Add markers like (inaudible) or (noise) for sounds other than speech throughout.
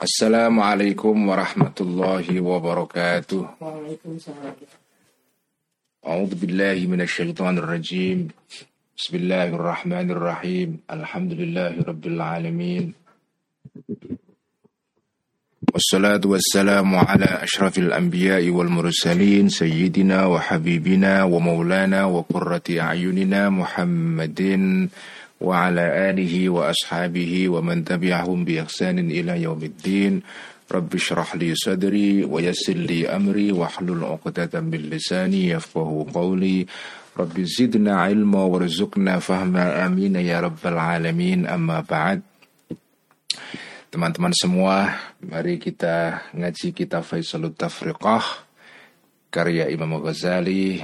Assalamualaikum warahmatullahi wabarakatuh. Waalaikumsalam. أعوذ بالله من الشيطان الرجيم بسم الله الرحمن الرحيم الحمد لله رب العالمين والصلاة والسلام على أشرف الأنبياء والمرسلين سيدنا وحبيبنا ومولانا وقرة أعيننا محمد وعلى آله وأصحابه ومن تبعهم بإحسان إلى يوم الدين. رب اشرح لي صدري ويسر لي أمري واحلل عقدة من لساني يفقه قولي. رب زدنا علما وارزقنا فهما. آمين يا رب العالمين. أما بعد Teman-teman semua, mari kita ngaji kitab Faisalut Tafriqah karya Imam Ghazali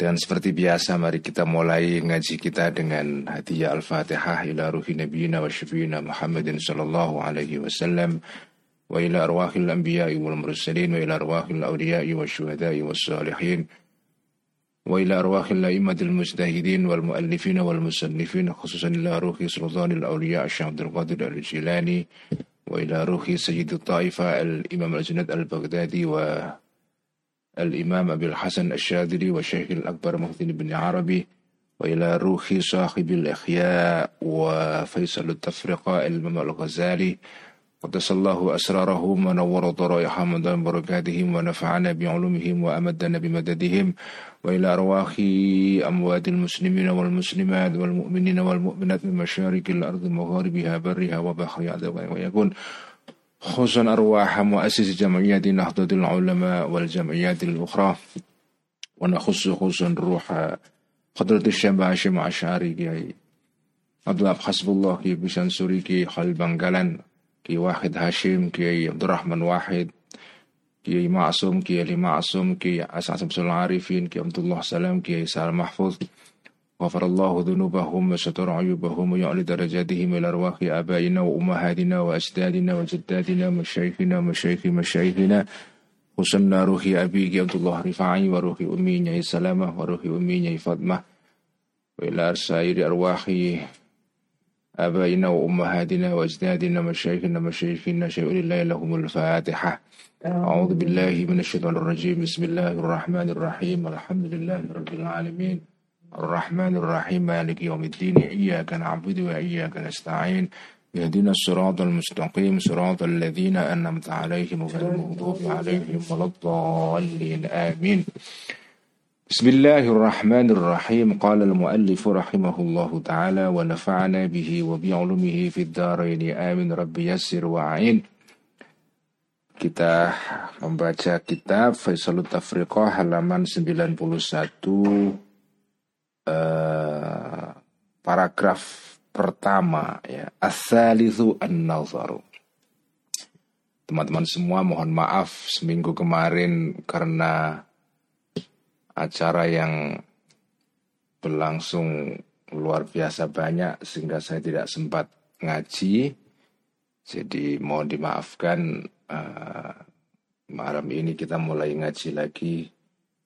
dan seperti biasa mari kita mulai ngaji kita dengan hadiah Al-Fatihah ila ruhi nabiyina wa syafiina Muhammadin sallallahu alaihi wasallam wa ila arwahil anbiya'i wal mursalin wa ila arwahil awliya'i wa syuhada'i wa salihin wa ila arwahil la'immatil mujtahidin wal muallifin wal musannifin khususan ila ruhi sultanil awliya' Syekh Abdul Qadir Al-Jilani wa ila ruhi sayyidut ta'ifa al-imam al-junad al-Baghdadi wa الإمام أبي الحسن الشاذلي والشيخ الأكبر محسن بن عربي وإلى روح صاحب الإخياء وفيصل التفرقة الإمام الغزالي. قدس الله أسرارهم ونور ضرائحهم ودام بركاتهم ونفعنا بعلومهم وأمدنا بمددهم. وإلى أرواح أموات المسلمين والمسلمات والمؤمنين والمؤمنات من مشارق الأرض مغاربها برها وبحرها ويكون. خصوصا أرواح مؤسس جمعية نهضة العلماء والجمعيات الأخرى. ونخص خصوصا روح حضرة الشيخ هاشم عشاري كي عبد الله حسب الله كي بشأن سوري كي خال بنغالان كي واحد هاشم كي عبد الرحمن واحد كي معصوم كي علي معصوم كي أسعد العارفين كي عبد الله سلام كي سال محفوظ. غفر الله ذنوبهم وستر عيوبهم ويعلي درجاتهم إلى أرواح آبائنا وأمهاتنا وأجدادنا وجداتنا ومشايخنا ومشايخ مشايخنا. وسنى روح أبيك عبد الله رفاعي وروح أمي نعي سلامة وروح أمي نعي فاطمة. وإلى سائر أرواح آبائنا وأمهاتنا وأجدادنا ومشايخنا ومشايخنا. شيء لله لهم الفاتحة. أعوذ بالله من الشيطان الرجيم. بسم الله الرحمن الرحيم. الحمد لله رب العالمين. الرحمن الرحيم مالك يوم الدين إياك نعبد وإياك نستعين اهدنا الصراط المستقيم صراط الذين أنعمت عليهم غير المغضوب عليهم ولا الضالين آمين بسم الله الرحمن الرحيم قال المؤلف رحمه الله تعالى ونفعنا به وبعلمه في الدارين آمين رب يسر وعين kita membaca kitab Faisalut Tafriqah halaman 91 uh, paragraf pertama ya. Asalisu an-nazaru. Teman-teman semua mohon maaf seminggu kemarin karena acara yang berlangsung luar biasa banyak sehingga saya tidak sempat ngaji. Jadi mohon dimaafkan uh, malam ini kita mulai ngaji lagi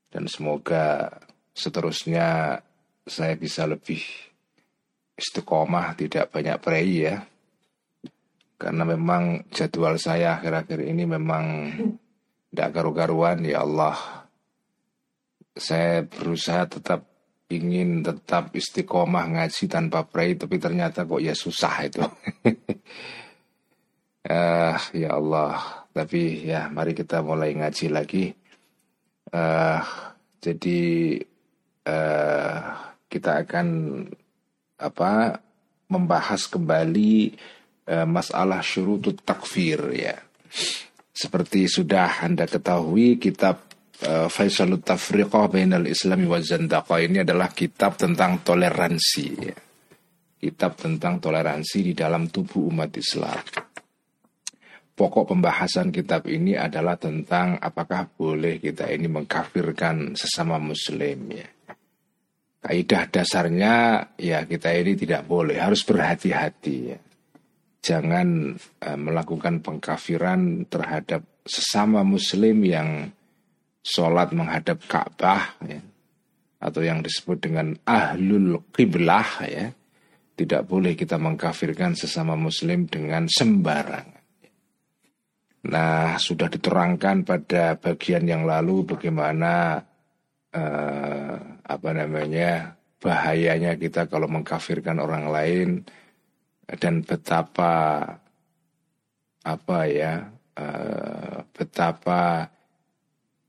dan semoga seterusnya saya bisa lebih istiqomah tidak banyak prei ya. Karena memang jadwal saya akhir-akhir ini memang tidak garu-garuan ya Allah. Saya berusaha tetap ingin tetap istiqomah ngaji tanpa prei tapi ternyata kok ya susah itu. Uh, (laughs) ya Allah. Tapi ya mari kita mulai ngaji lagi. Uh, jadi uh, kita akan apa membahas kembali uh, masalah syurutut takfir ya. Seperti sudah Anda ketahui kitab uh, Faisalut Tafriqah Bainal Islami wa Zandaqah ini adalah kitab tentang toleransi ya. Kitab tentang toleransi di dalam tubuh umat Islam. Pokok pembahasan kitab ini adalah tentang apakah boleh kita ini mengkafirkan sesama muslim ya kaidah dasarnya ya kita ini tidak boleh harus berhati-hati ya. Jangan uh, melakukan pengkafiran terhadap sesama muslim yang sholat menghadap Ka'bah ya. atau yang disebut dengan ahlul qiblah ya. Tidak boleh kita mengkafirkan sesama muslim dengan sembarangan. Nah, sudah diterangkan pada bagian yang lalu bagaimana eh, apa namanya bahayanya kita kalau mengkafirkan orang lain dan betapa apa ya eh, betapa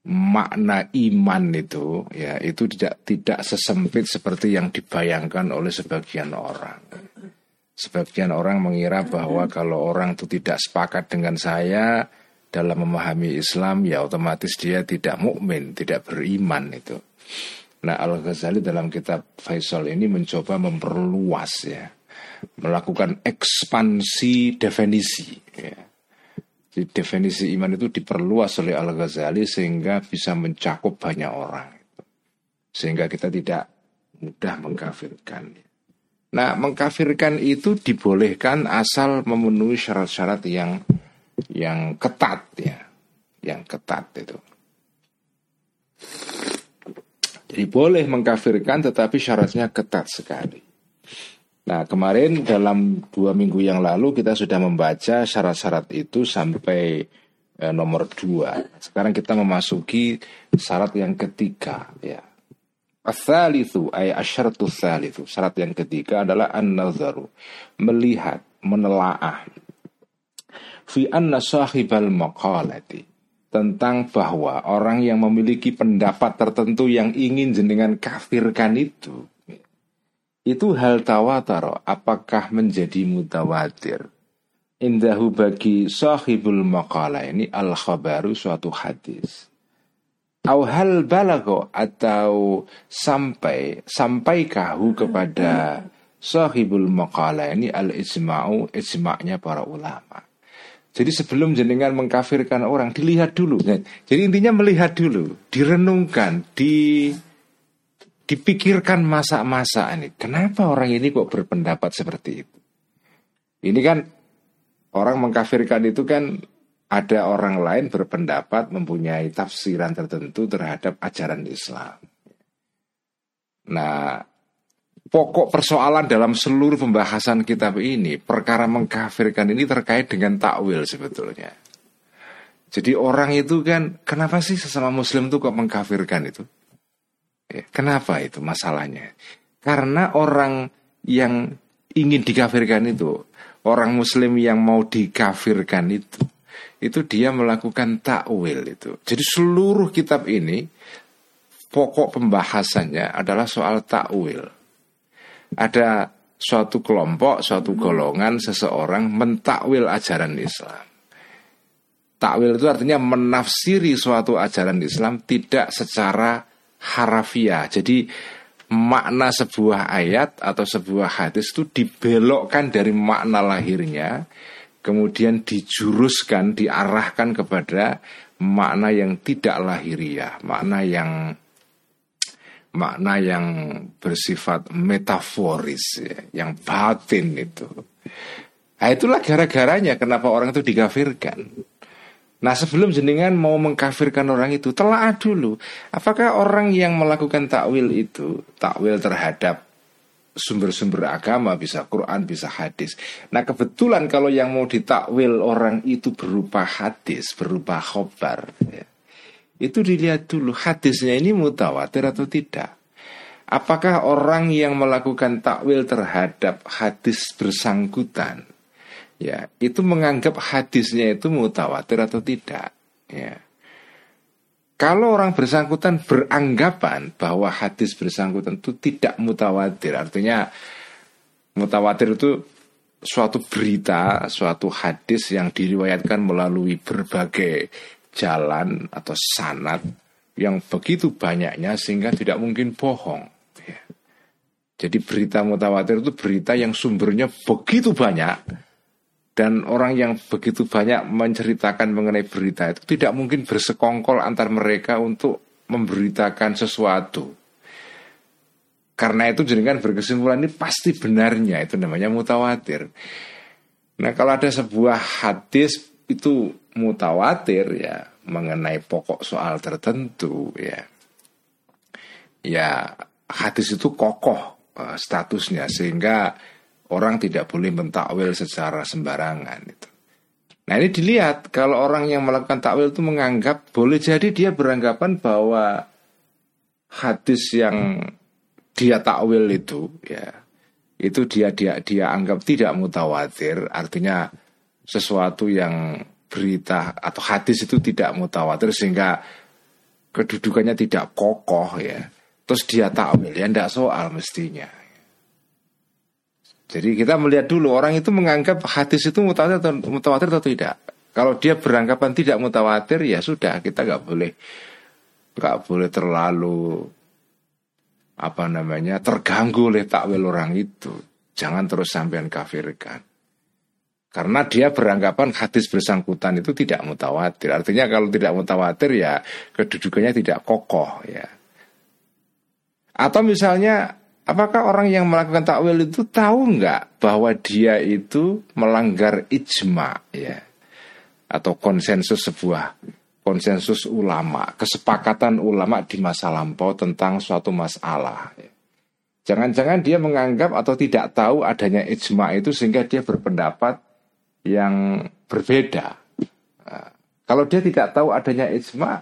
makna iman itu ya itu tidak tidak sesempit seperti yang dibayangkan oleh sebagian orang. Sebagian orang mengira bahwa kalau orang itu tidak sepakat dengan saya dalam memahami Islam ya otomatis dia tidak mukmin, tidak beriman itu. Nah Al-Ghazali dalam kitab Faisal ini mencoba memperluas ya, melakukan ekspansi definisi. Ya. Jadi definisi iman itu diperluas oleh Al-Ghazali sehingga bisa mencakup banyak orang. Sehingga kita tidak mudah mengkafirkan. Nah, mengkafirkan itu dibolehkan asal memenuhi syarat-syarat yang yang ketat ya, yang ketat itu. Jadi boleh mengkafirkan tetapi syaratnya ketat sekali. Nah kemarin dalam dua minggu yang lalu kita sudah membaca syarat-syarat itu sampai eh, nomor dua. Sekarang kita memasuki syarat yang ketiga ya. Asalithu ay asyaratu salithu. Syarat yang ketiga adalah an-nazaru. Melihat, menelaah. Fi anna sahibal maqalati. Tentang bahwa orang yang memiliki pendapat tertentu yang ingin jenengan kafirkan itu. Itu hal tawataro. Apakah menjadi mutawatir? Indahu bagi sahibul maqala ini al-khabaru suatu hadis Au hal balago atau sampai sampai kahu kepada sahibul maqala ini al ijma'u ijma'nya para ulama. Jadi sebelum jenengan mengkafirkan orang dilihat dulu. Jadi intinya melihat dulu, direnungkan, di dipikirkan masa-masa ini. Kenapa orang ini kok berpendapat seperti itu? Ini kan orang mengkafirkan itu kan ada orang lain berpendapat mempunyai tafsiran tertentu terhadap ajaran Islam. Nah, pokok persoalan dalam seluruh pembahasan kitab ini, perkara mengkafirkan ini terkait dengan takwil sebetulnya. Jadi orang itu kan, kenapa sih sesama muslim itu kok mengkafirkan itu? Ya, kenapa itu masalahnya? Karena orang yang ingin dikafirkan itu, orang muslim yang mau dikafirkan itu, itu dia melakukan takwil itu. Jadi seluruh kitab ini pokok pembahasannya adalah soal takwil. Ada suatu kelompok, suatu golongan seseorang mentakwil ajaran Islam. Takwil itu artinya menafsiri suatu ajaran Islam tidak secara harafiah. Jadi makna sebuah ayat atau sebuah hadis itu dibelokkan dari makna lahirnya kemudian dijuruskan, diarahkan kepada makna yang tidak lahiriah, makna yang makna yang bersifat metaforis, ya, yang batin itu. Nah, itulah gara-garanya kenapa orang itu dikafirkan. Nah sebelum jenengan mau mengkafirkan orang itu telah dulu Apakah orang yang melakukan takwil itu Takwil terhadap sumber-sumber agama, bisa Quran, bisa hadis. Nah kebetulan kalau yang mau ditakwil orang itu berupa hadis, berupa khobar, ya, itu dilihat dulu hadisnya ini mutawatir atau tidak. Apakah orang yang melakukan takwil terhadap hadis bersangkutan, ya itu menganggap hadisnya itu mutawatir atau tidak, ya. Kalau orang bersangkutan beranggapan bahwa hadis bersangkutan itu tidak mutawatir, artinya mutawatir itu suatu berita, suatu hadis yang diriwayatkan melalui berbagai jalan atau sanat yang begitu banyaknya sehingga tidak mungkin bohong. Ya. Jadi berita mutawatir itu berita yang sumbernya begitu banyak dan orang yang begitu banyak menceritakan mengenai berita itu tidak mungkin bersekongkol antar mereka untuk memberitakan sesuatu. Karena itu jenengan berkesimpulan ini pasti benarnya itu namanya mutawatir. Nah kalau ada sebuah hadis itu mutawatir ya mengenai pokok soal tertentu ya ya hadis itu kokoh uh, statusnya sehingga orang tidak boleh mentakwil secara sembarangan itu. Nah ini dilihat kalau orang yang melakukan takwil itu menganggap boleh jadi dia beranggapan bahwa hadis yang dia takwil itu ya itu dia dia dia anggap tidak mutawatir artinya sesuatu yang berita atau hadis itu tidak mutawatir sehingga kedudukannya tidak kokoh ya terus dia takwil ya tidak soal mestinya jadi kita melihat dulu orang itu menganggap hadis itu mutawatir atau, mutawatir atau tidak. Kalau dia beranggapan tidak mutawatir ya sudah kita nggak boleh nggak boleh terlalu apa namanya terganggu oleh takwil orang itu. Jangan terus sampean kafirkan. Karena dia beranggapan hadis bersangkutan itu tidak mutawatir. Artinya kalau tidak mutawatir ya kedudukannya tidak kokoh ya. Atau misalnya Apakah orang yang melakukan takwil itu tahu nggak bahwa dia itu melanggar ijma ya atau konsensus sebuah konsensus ulama, kesepakatan ulama di masa lampau tentang suatu masalah. Ya. Jangan-jangan dia menganggap atau tidak tahu adanya ijma itu sehingga dia berpendapat yang berbeda. Nah, kalau dia tidak tahu adanya ijma,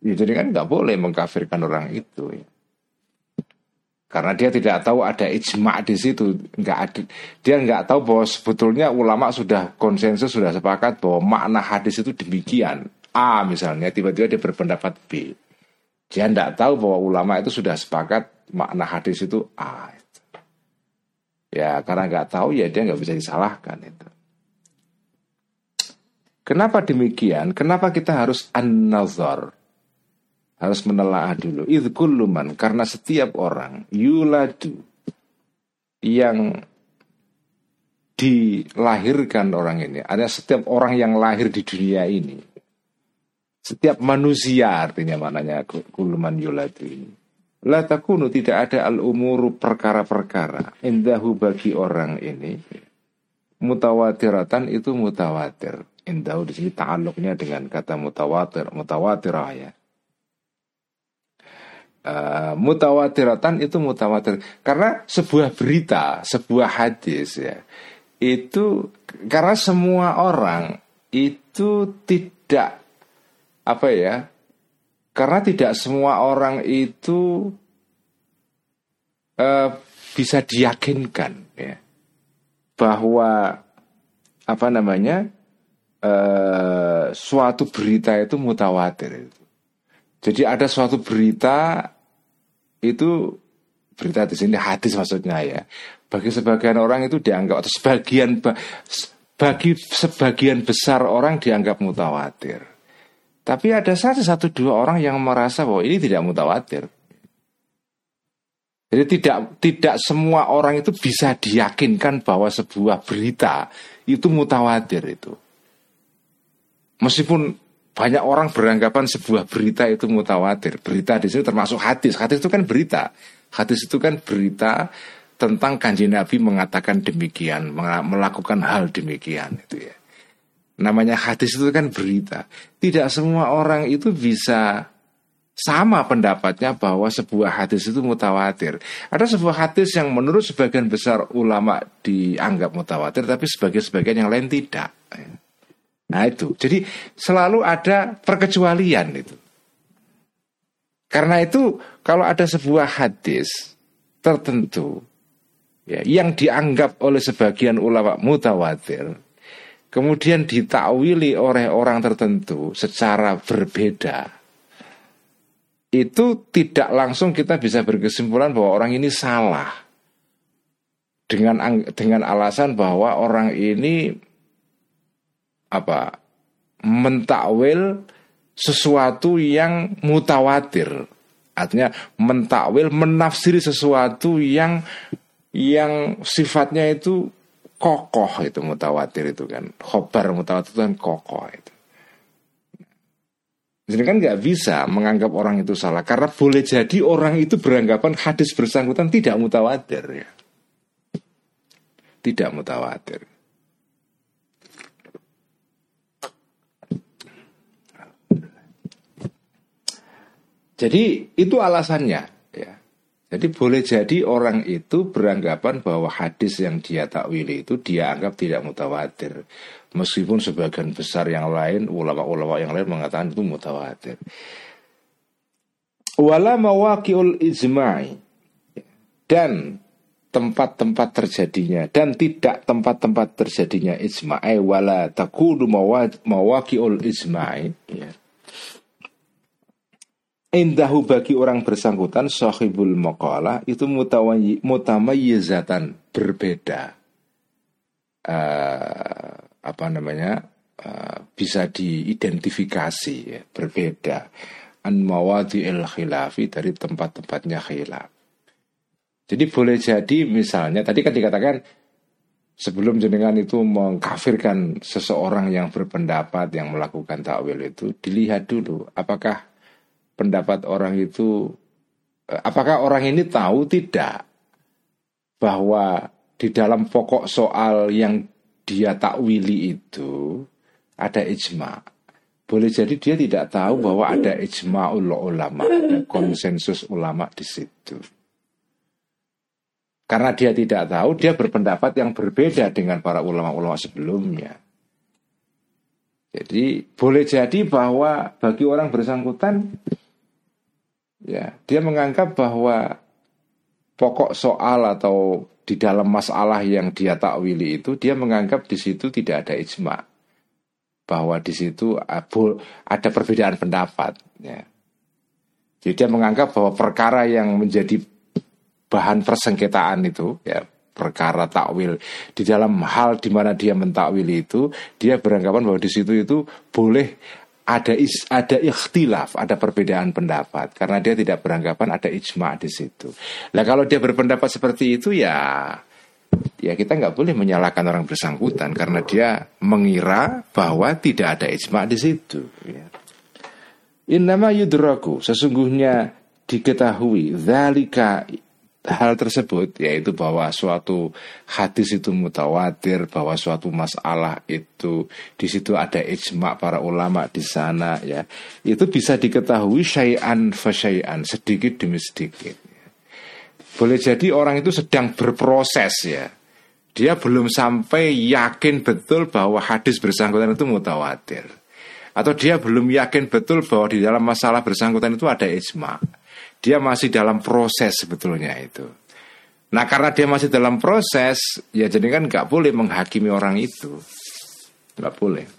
ya jadi kan nggak boleh mengkafirkan orang itu. Ya. Karena dia tidak tahu ada ijma di situ, nggak ada, dia nggak tahu bahwa sebetulnya ulama sudah konsensus sudah sepakat bahwa makna hadis itu demikian. A misalnya tiba-tiba dia berpendapat B. Dia nggak tahu bahwa ulama itu sudah sepakat makna hadis itu A. Ya karena nggak tahu ya dia nggak bisa disalahkan itu. Kenapa demikian? Kenapa kita harus an-nazar? harus menelaah dulu. Itu kulluman karena setiap orang yuladu yang dilahirkan orang ini. Ada setiap orang yang lahir di dunia ini. Setiap manusia artinya maknanya kulluman yuladu ini. La takunu tidak ada al-umuru perkara-perkara indahu bagi orang ini mutawatiratan itu mutawatir. Indahu di sini ta'alluqnya dengan kata mutawatir, mutawatirah ya. Uh, mutawatiratan itu mutawatir. Karena sebuah berita, sebuah hadis ya itu karena semua orang itu tidak apa ya karena tidak semua orang itu uh, bisa diyakinkan ya bahwa apa namanya uh, suatu berita itu mutawatir. Jadi ada suatu berita itu berita di sini hadis maksudnya ya. Bagi sebagian orang itu dianggap atau sebagian bagi sebagian besar orang dianggap mutawatir. Tapi ada satu satu dua orang yang merasa bahwa ini tidak mutawatir. Jadi tidak tidak semua orang itu bisa diyakinkan bahwa sebuah berita itu mutawatir itu. Meskipun banyak orang beranggapan sebuah berita itu mutawatir. Berita di sini termasuk hadis. Hadis itu kan berita. Hadis itu kan berita tentang kanji Nabi mengatakan demikian, melakukan hal demikian itu ya. Namanya hadis itu kan berita. Tidak semua orang itu bisa sama pendapatnya bahwa sebuah hadis itu mutawatir. Ada sebuah hadis yang menurut sebagian besar ulama dianggap mutawatir, tapi sebagai sebagian yang lain tidak. Nah itu, jadi selalu ada perkecualian itu. Karena itu kalau ada sebuah hadis tertentu ya, yang dianggap oleh sebagian ulama mutawatir, kemudian ditakwili oleh orang tertentu secara berbeda, itu tidak langsung kita bisa berkesimpulan bahwa orang ini salah dengan dengan alasan bahwa orang ini apa mentakwil sesuatu yang mutawatir. Artinya mentakwil menafsiri sesuatu yang yang sifatnya itu kokoh itu mutawatir itu kan. Khobar mutawatir itu kan kokoh itu. Jadi kan nggak bisa menganggap orang itu salah karena boleh jadi orang itu beranggapan hadis bersangkutan tidak mutawatir ya. Tidak mutawatir Jadi itu alasannya ya. Jadi boleh jadi orang itu beranggapan bahwa hadis yang dia takwili itu dia anggap tidak mutawatir. Meskipun sebagian besar yang lain, ulama-ulama yang lain mengatakan itu mutawatir. Wala mawaqiul ijma'i. Dan tempat-tempat terjadinya dan tidak tempat-tempat terjadinya ijma'i wala takunu mawaqiul ijma'i ya Indahu bagi orang bersangkutan sahibul maqalah itu mutamayyizatan berbeda. Uh, apa namanya? Uh, bisa diidentifikasi ya, berbeda an mawadi'il khilafi dari tempat-tempatnya khilaf. Jadi boleh jadi misalnya tadi kan dikatakan sebelum jenengan itu mengkafirkan seseorang yang berpendapat yang melakukan takwil itu dilihat dulu apakah pendapat orang itu eh, apakah orang ini tahu tidak bahwa di dalam pokok soal yang dia takwili itu ada ijma. Boleh jadi dia tidak tahu bahwa ada ijma ulama, ada konsensus ulama di situ. Karena dia tidak tahu, dia berpendapat yang berbeda dengan para ulama-ulama sebelumnya. Jadi boleh jadi bahwa bagi orang bersangkutan Ya, dia menganggap bahwa pokok soal atau di dalam masalah yang dia takwili itu dia menganggap di situ tidak ada ijma bahwa di situ ada perbedaan pendapat ya. Jadi dia menganggap bahwa perkara yang menjadi bahan persengketaan itu ya perkara takwil di dalam hal di mana dia mentakwili itu dia beranggapan bahwa di situ itu boleh ada is, ada ikhtilaf, ada perbedaan pendapat karena dia tidak beranggapan ada ijma di situ. Nah kalau dia berpendapat seperti itu ya ya kita nggak boleh menyalahkan orang bersangkutan karena dia mengira bahwa tidak ada ijma di situ. Ya. Innama yudraku sesungguhnya diketahui zalika hal tersebut yaitu bahwa suatu hadis itu mutawatir bahwa suatu masalah itu di situ ada ijma para ulama di sana ya. Itu bisa diketahui syai'an fasyai'an sedikit demi sedikit. Boleh jadi orang itu sedang berproses ya. Dia belum sampai yakin betul bahwa hadis bersangkutan itu mutawatir. Atau dia belum yakin betul bahwa di dalam masalah bersangkutan itu ada ijma dia masih dalam proses sebetulnya itu. Nah karena dia masih dalam proses, ya jadi kan nggak boleh menghakimi orang itu, nggak boleh.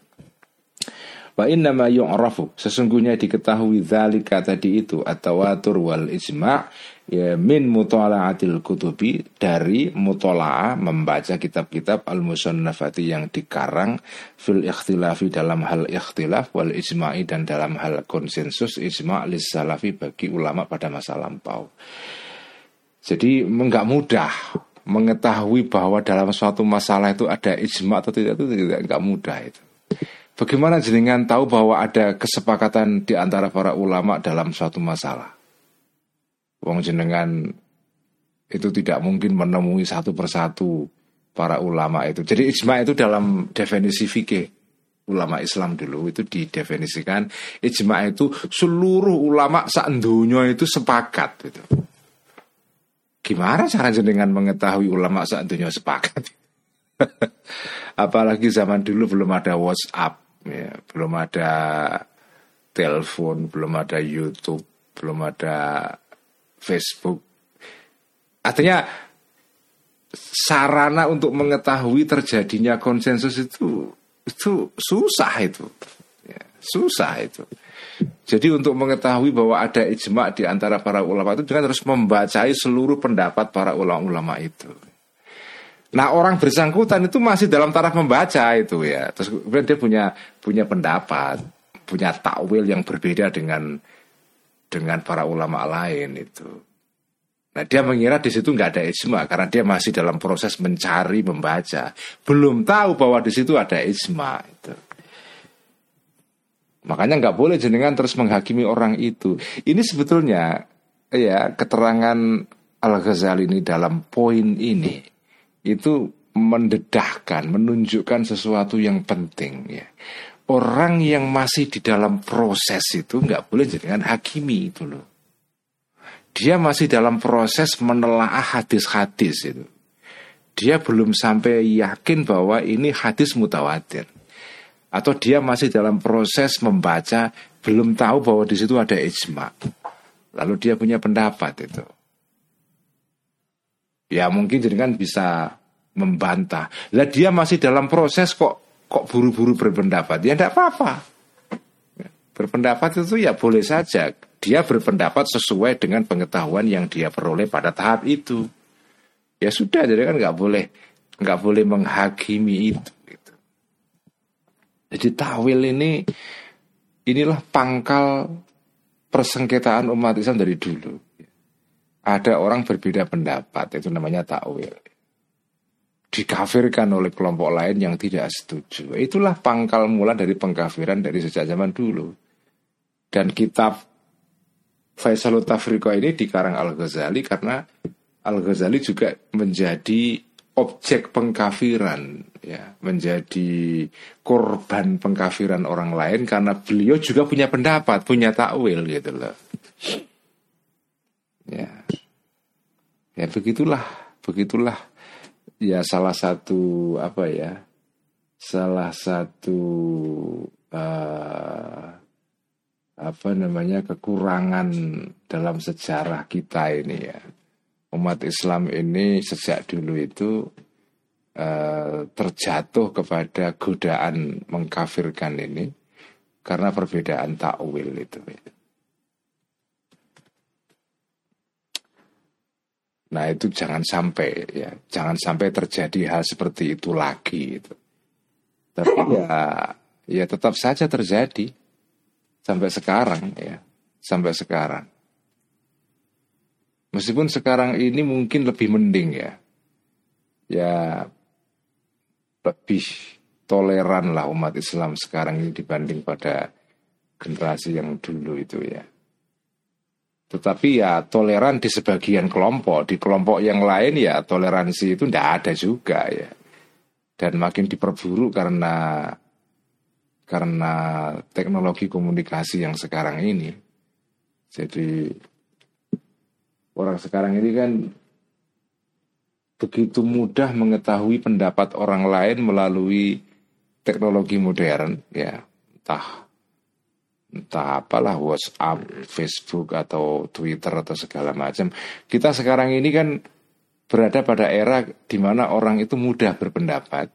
Wa inna ma yu'rafu sesungguhnya diketahui zalika tadi itu atau watur wal ijma' ya min mutala'atil kutubi dari mutola'ah membaca kitab-kitab al-musannafati yang dikarang fil ikhtilafi dalam hal ikhtilaf wal ijma'i dan dalam hal konsensus ijma' lis salafi bagi ulama pada masa lampau. Jadi enggak mudah mengetahui bahwa dalam suatu masalah itu ada ijma atau tidak itu tidak enggak mudah itu. Bagaimana jenengan tahu bahwa ada kesepakatan di antara para ulama dalam suatu masalah? Wong jenengan itu tidak mungkin menemui satu persatu para ulama itu. Jadi ijma itu dalam definisi fikih ulama Islam dulu itu didefinisikan ijma itu seluruh ulama sak itu sepakat gitu. Gimana cara jenengan mengetahui ulama sak sepakat? (laughs) Apalagi zaman dulu belum ada WhatsApp, ya, belum ada telepon, belum ada YouTube, belum ada Facebook. Artinya sarana untuk mengetahui terjadinya konsensus itu itu susah itu. Ya, susah itu. Jadi untuk mengetahui bahwa ada ijma di antara para ulama itu dengan harus membacai seluruh pendapat para ulama-ulama itu. Nah orang bersangkutan itu masih dalam taraf membaca itu ya. Terus kemudian dia punya punya pendapat, punya takwil yang berbeda dengan dengan para ulama lain itu. Nah dia mengira di situ nggak ada ijma karena dia masih dalam proses mencari membaca, belum tahu bahwa di situ ada ijma itu. Makanya nggak boleh jenengan terus menghakimi orang itu. Ini sebetulnya ya keterangan Al Ghazali ini dalam poin ini itu mendedahkan, menunjukkan sesuatu yang penting ya orang yang masih di dalam proses itu nggak boleh jangan hakimi itu loh. dia masih dalam proses menelaah hadis-hadis itu. Dia belum sampai yakin bahwa ini hadis mutawatir. Atau dia masih dalam proses membaca, belum tahu bahwa di situ ada ijma. Lalu dia punya pendapat itu. Ya mungkin jadi kan bisa membantah. Lah dia masih dalam proses kok kok buru-buru berpendapat. Ya tidak apa-apa. Berpendapat itu ya boleh saja dia berpendapat sesuai dengan pengetahuan yang dia peroleh pada tahap itu. Ya sudah, jadi kan nggak boleh nggak boleh menghakimi itu. Gitu. Jadi tawil ini inilah pangkal persengketaan umat Islam dari dulu. Ada orang berbeda pendapat, itu namanya takwil. Dikafirkan oleh kelompok lain yang tidak setuju. Itulah pangkal mula dari pengkafiran dari sejak zaman dulu. Dan kitab Faisalut Tafriqah ini dikarang Al-Ghazali karena Al-Ghazali juga menjadi objek pengkafiran ya menjadi korban pengkafiran orang lain karena beliau juga punya pendapat punya takwil gitu loh ya ya begitulah begitulah ya salah satu apa ya salah satu uh, apa namanya kekurangan dalam sejarah kita ini ya. Umat Islam ini sejak dulu itu uh, terjatuh kepada godaan mengkafirkan ini karena perbedaan takwil itu. Nah itu jangan sampai ya, jangan sampai terjadi hal seperti itu lagi. Itu. Tapi ya, ya tetap saja terjadi sampai sekarang ya sampai sekarang meskipun sekarang ini mungkin lebih mending ya ya lebih toleran lah umat Islam sekarang ini dibanding pada generasi yang dulu itu ya tetapi ya toleran di sebagian kelompok di kelompok yang lain ya toleransi itu tidak ada juga ya dan makin diperburuk karena karena teknologi komunikasi yang sekarang ini. Jadi orang sekarang ini kan begitu mudah mengetahui pendapat orang lain melalui teknologi modern ya entah entah apalah WhatsApp, Facebook atau Twitter atau segala macam. Kita sekarang ini kan berada pada era di mana orang itu mudah berpendapat,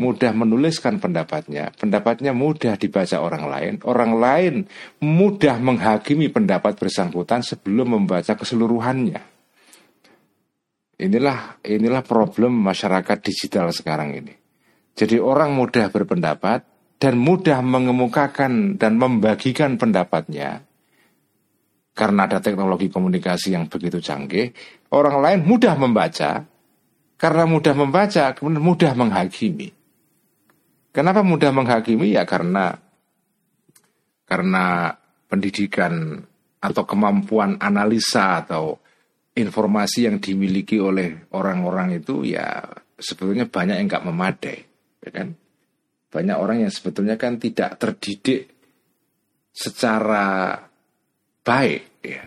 mudah menuliskan pendapatnya, pendapatnya mudah dibaca orang lain, orang lain mudah menghakimi pendapat bersangkutan sebelum membaca keseluruhannya. Inilah inilah problem masyarakat digital sekarang ini. Jadi orang mudah berpendapat dan mudah mengemukakan dan membagikan pendapatnya karena ada teknologi komunikasi yang begitu canggih, orang lain mudah membaca. Karena mudah membaca, kemudian mudah menghakimi. Kenapa mudah menghakimi? Ya karena karena pendidikan atau kemampuan analisa atau informasi yang dimiliki oleh orang-orang itu ya sebetulnya banyak yang nggak memadai, ya kan? Banyak orang yang sebetulnya kan tidak terdidik secara baik ya.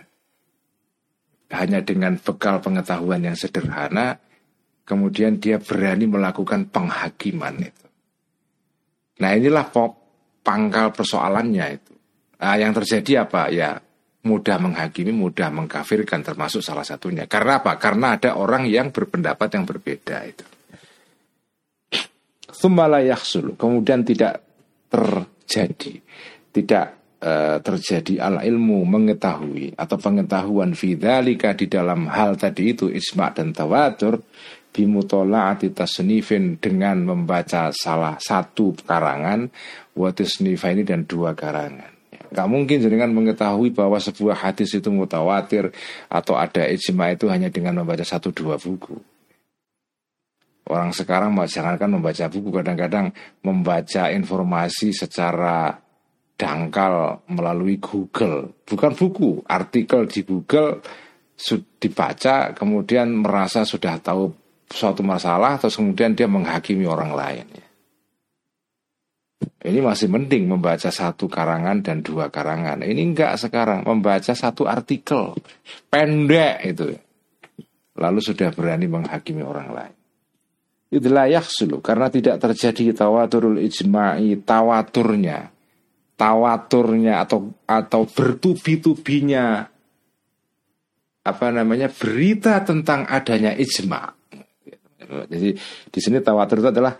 Hanya dengan bekal pengetahuan yang sederhana kemudian dia berani melakukan penghakiman itu. Nah, inilah pangkal persoalannya itu. Nah, yang terjadi apa? Ya, mudah menghakimi, mudah mengkafirkan termasuk salah satunya. Karena apa? Karena ada orang yang berpendapat yang berbeda itu. Thumma kemudian tidak terjadi, tidak e, terjadi al ilmu mengetahui atau pengetahuan fidzalika di dalam hal tadi itu isma dan tawatur bimutola'ati tasnifin dengan membaca salah satu karangan watisnifa ini dan dua karangan. Ya, Gak mungkin dengan mengetahui bahwa sebuah hadis itu mutawatir atau ada ijma itu hanya dengan membaca satu dua buku. Orang sekarang jangankan membaca buku, kadang-kadang membaca informasi secara dangkal melalui Google, bukan buku, artikel di Google dibaca kemudian merasa sudah tahu suatu masalah terus kemudian dia menghakimi orang lain. Ini masih mending membaca satu karangan dan dua karangan. Ini enggak sekarang membaca satu artikel pendek itu. Lalu sudah berani menghakimi orang lain. Itu layak sulu karena tidak terjadi tawaturul ijma'i tawaturnya tawaturnya atau atau bertubi-tubinya apa namanya berita tentang adanya ijma. Jadi di sini tawatur itu adalah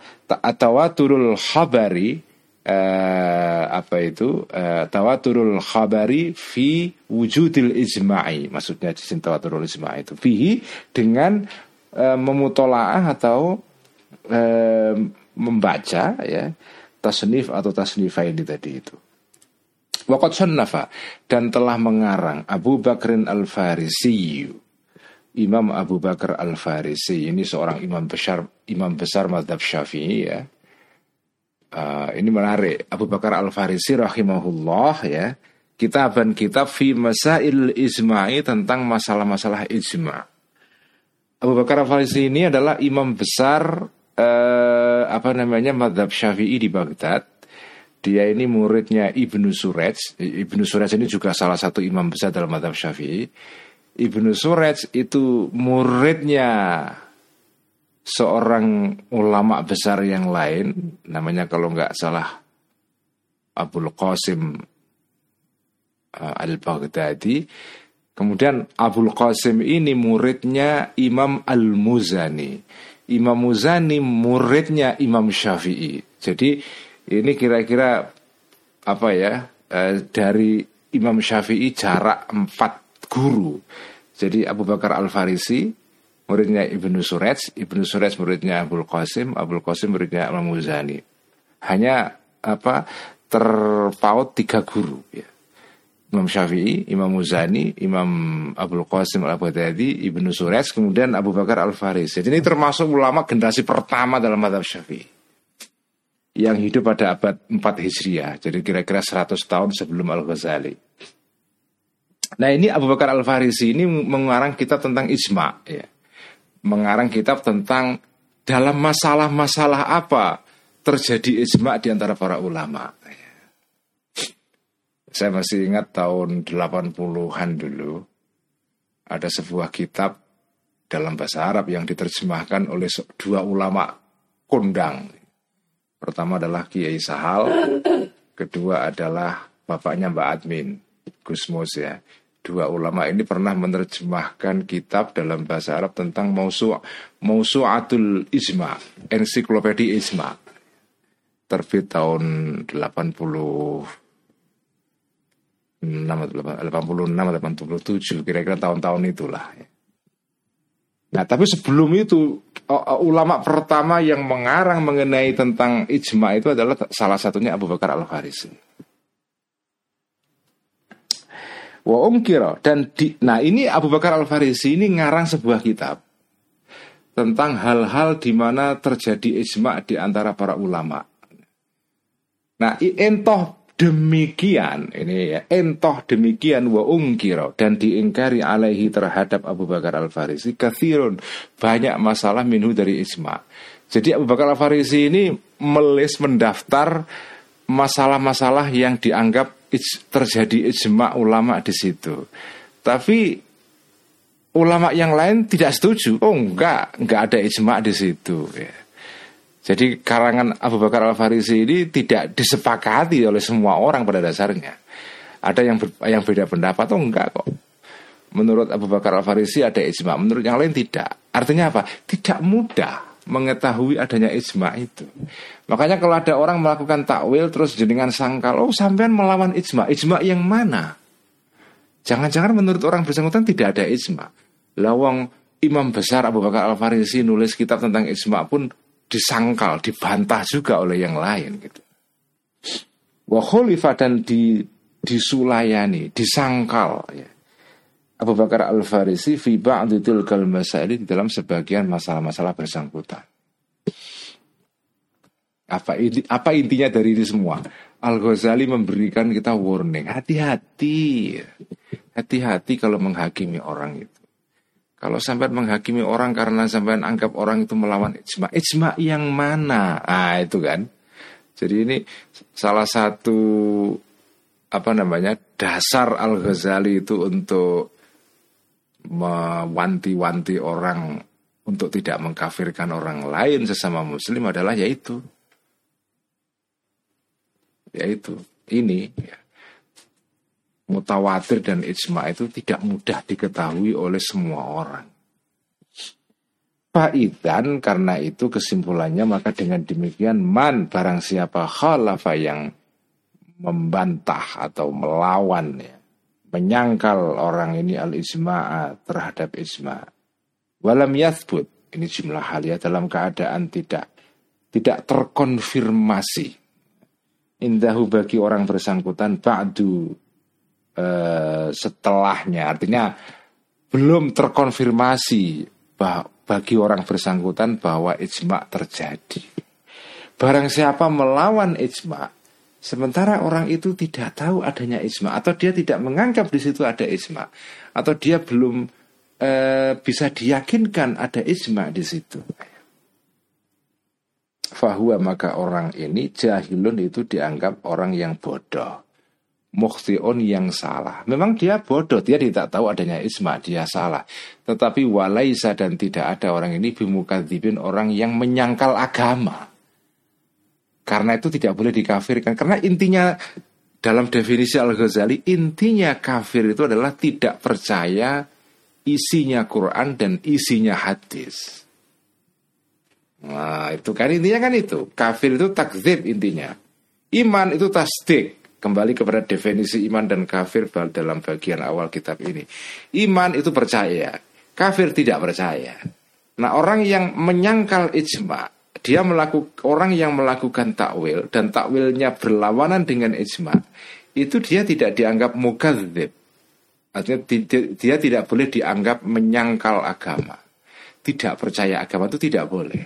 tawaturul khabari eh, apa itu eh, tawaturul khabari fi wujudil ijma'i. Maksudnya di sini tawaturul ijma'i itu fihi dengan eh, memutolaah atau eh, membaca ya tasnif atau tasnifaini tadi itu. Waqat sunnafa dan telah mengarang Abu Bakrin Al-Farisi. Imam Abu Bakar Al-Farisi ini seorang imam besar imam besar madhab Syafi'i ya. Uh, ini menarik. Abu Bakar Al-Farisi rahimahullah ya. Kitaban kitab fi masail ijma'i tentang masalah-masalah ijma'. Abu Bakar Al-Farisi ini adalah imam besar uh, apa namanya madhab Syafi'i di Baghdad dia ini muridnya Ibnu Suraj. Ibnu Suraj ini juga salah satu imam besar dalam madhab syafi'i. Ibnu Suraj itu muridnya seorang ulama besar yang lain. Namanya kalau nggak salah Abdul Qasim uh, Al-Baghdadi. Kemudian Abdul Qasim ini muridnya Imam Al-Muzani. Imam Muzani muridnya Imam Syafi'i. Jadi ini kira-kira apa ya eh, dari Imam Syafi'i jarak empat guru. Jadi Abu Bakar Al Farisi muridnya Ibnu Suraj, Ibnu Suraj muridnya Abdul Qasim, Abdul Qasim muridnya Imam Muzani. Hanya apa terpaut tiga guru ya. Imam Syafi'i, Imam Muzani, Imam Abdul Qasim Al-Baghdadi, Ibnu Suraj, kemudian Abu Bakar Al-Farisi. Jadi ini termasuk ulama generasi pertama dalam madhab Syafi'i yang hidup pada abad 4 Hijriah, jadi kira-kira 100 tahun sebelum Al-Ghazali. Nah ini Abu Bakar Al-Farisi ini mengarang kitab tentang ijma ya. Mengarang kitab tentang dalam masalah-masalah apa terjadi ijma di antara para ulama. Ya. Saya masih ingat tahun 80-an dulu ada sebuah kitab dalam bahasa Arab yang diterjemahkan oleh dua ulama kondang Pertama adalah Kiai Sahal, kedua adalah bapaknya Mbak Admin, Gusmus ya. Dua ulama ini pernah menerjemahkan kitab dalam bahasa Arab tentang Mausu' Mausu'atul Ijma, ensiklopedia Ijma. Terbit tahun 80 86 87 kira-kira tahun-tahun itulah ya. Nah, tapi sebelum itu ulama pertama yang mengarang mengenai tentang ijma itu adalah salah satunya Abu Bakar Al Farisi. Wa umkira dan di, nah ini Abu Bakar Al Farisi ini ngarang sebuah kitab tentang hal-hal di mana terjadi ijma di antara para ulama. Nah, entoh demikian ini ya entoh demikian wa ungkiro dan diingkari alaihi terhadap Abu Bakar Al Farisi kathirun banyak masalah minhu dari isma jadi Abu Bakar Al Farisi ini melis mendaftar masalah-masalah yang dianggap terjadi ijma ulama di situ. Tapi ulama yang lain tidak setuju. Oh enggak enggak ada ijma di situ ya jadi karangan Abu Bakar Al Farisi ini tidak disepakati oleh semua orang pada dasarnya. Ada yang ber, yang beda pendapat atau enggak kok. Menurut Abu Bakar Al Farisi ada ijma, menurut yang lain tidak. Artinya apa? Tidak mudah mengetahui adanya ijma itu. Makanya kalau ada orang melakukan takwil terus jenengan sangkal, oh sampean melawan ijma. Ijma yang mana? Jangan-jangan menurut orang bersangkutan tidak ada ijma. Lawang Imam besar Abu Bakar Al Farisi nulis kitab tentang ijma pun disangkal, dibantah juga oleh yang lain gitu. Wa dan di disulayani, disangkal ya. Abu Bakar Al-Farisi fi ba'd tilkal masail di dalam sebagian masalah-masalah bersangkutan. Apa ini apa intinya dari ini semua? Al-Ghazali memberikan kita warning, hati-hati. Hati-hati kalau menghakimi orang itu. Kalau sampai menghakimi orang karena sampai anggap orang itu melawan ijma, ijma yang mana? Ah itu kan. Jadi ini salah satu apa namanya dasar Al Ghazali itu untuk mewanti-wanti orang untuk tidak mengkafirkan orang lain sesama muslim adalah yaitu yaitu ini ya. Mutawatir dan ijma itu tidak mudah diketahui oleh semua orang. Faidan karena itu kesimpulannya maka dengan demikian man barang siapa khalafa yang membantah atau melawan ya, menyangkal orang ini al ijma terhadap ijma. Walam yathbut ini jumlah hal ya dalam keadaan tidak tidak terkonfirmasi indahu bagi orang bersangkutan ba'du eh, setelahnya artinya belum terkonfirmasi bagi orang bersangkutan bahwa ijma terjadi. Barang siapa melawan ijma, sementara orang itu tidak tahu adanya ijma atau dia tidak menganggap di situ ada ijma atau dia belum e, bisa diyakinkan ada ijma di situ. Fahuwa maka orang ini jahilun itu dianggap orang yang bodoh mukhtiun yang salah. Memang dia bodoh, dia tidak tahu adanya isma, dia salah. Tetapi walaisa dan tidak ada orang ini bimukadzibin orang yang menyangkal agama. Karena itu tidak boleh dikafirkan. Karena intinya dalam definisi Al-Ghazali, intinya kafir itu adalah tidak percaya isinya Quran dan isinya hadis. Nah itu kan intinya kan itu. Kafir itu takzib intinya. Iman itu tasdik. Kembali kepada definisi iman dan kafir dalam bagian awal kitab ini. Iman itu percaya, kafir tidak percaya. Nah orang yang menyangkal ijma, dia melakukan orang yang melakukan takwil dan takwilnya berlawanan dengan ijma, itu dia tidak dianggap mukadzib. Artinya dia tidak boleh dianggap menyangkal agama. Tidak percaya agama itu tidak boleh.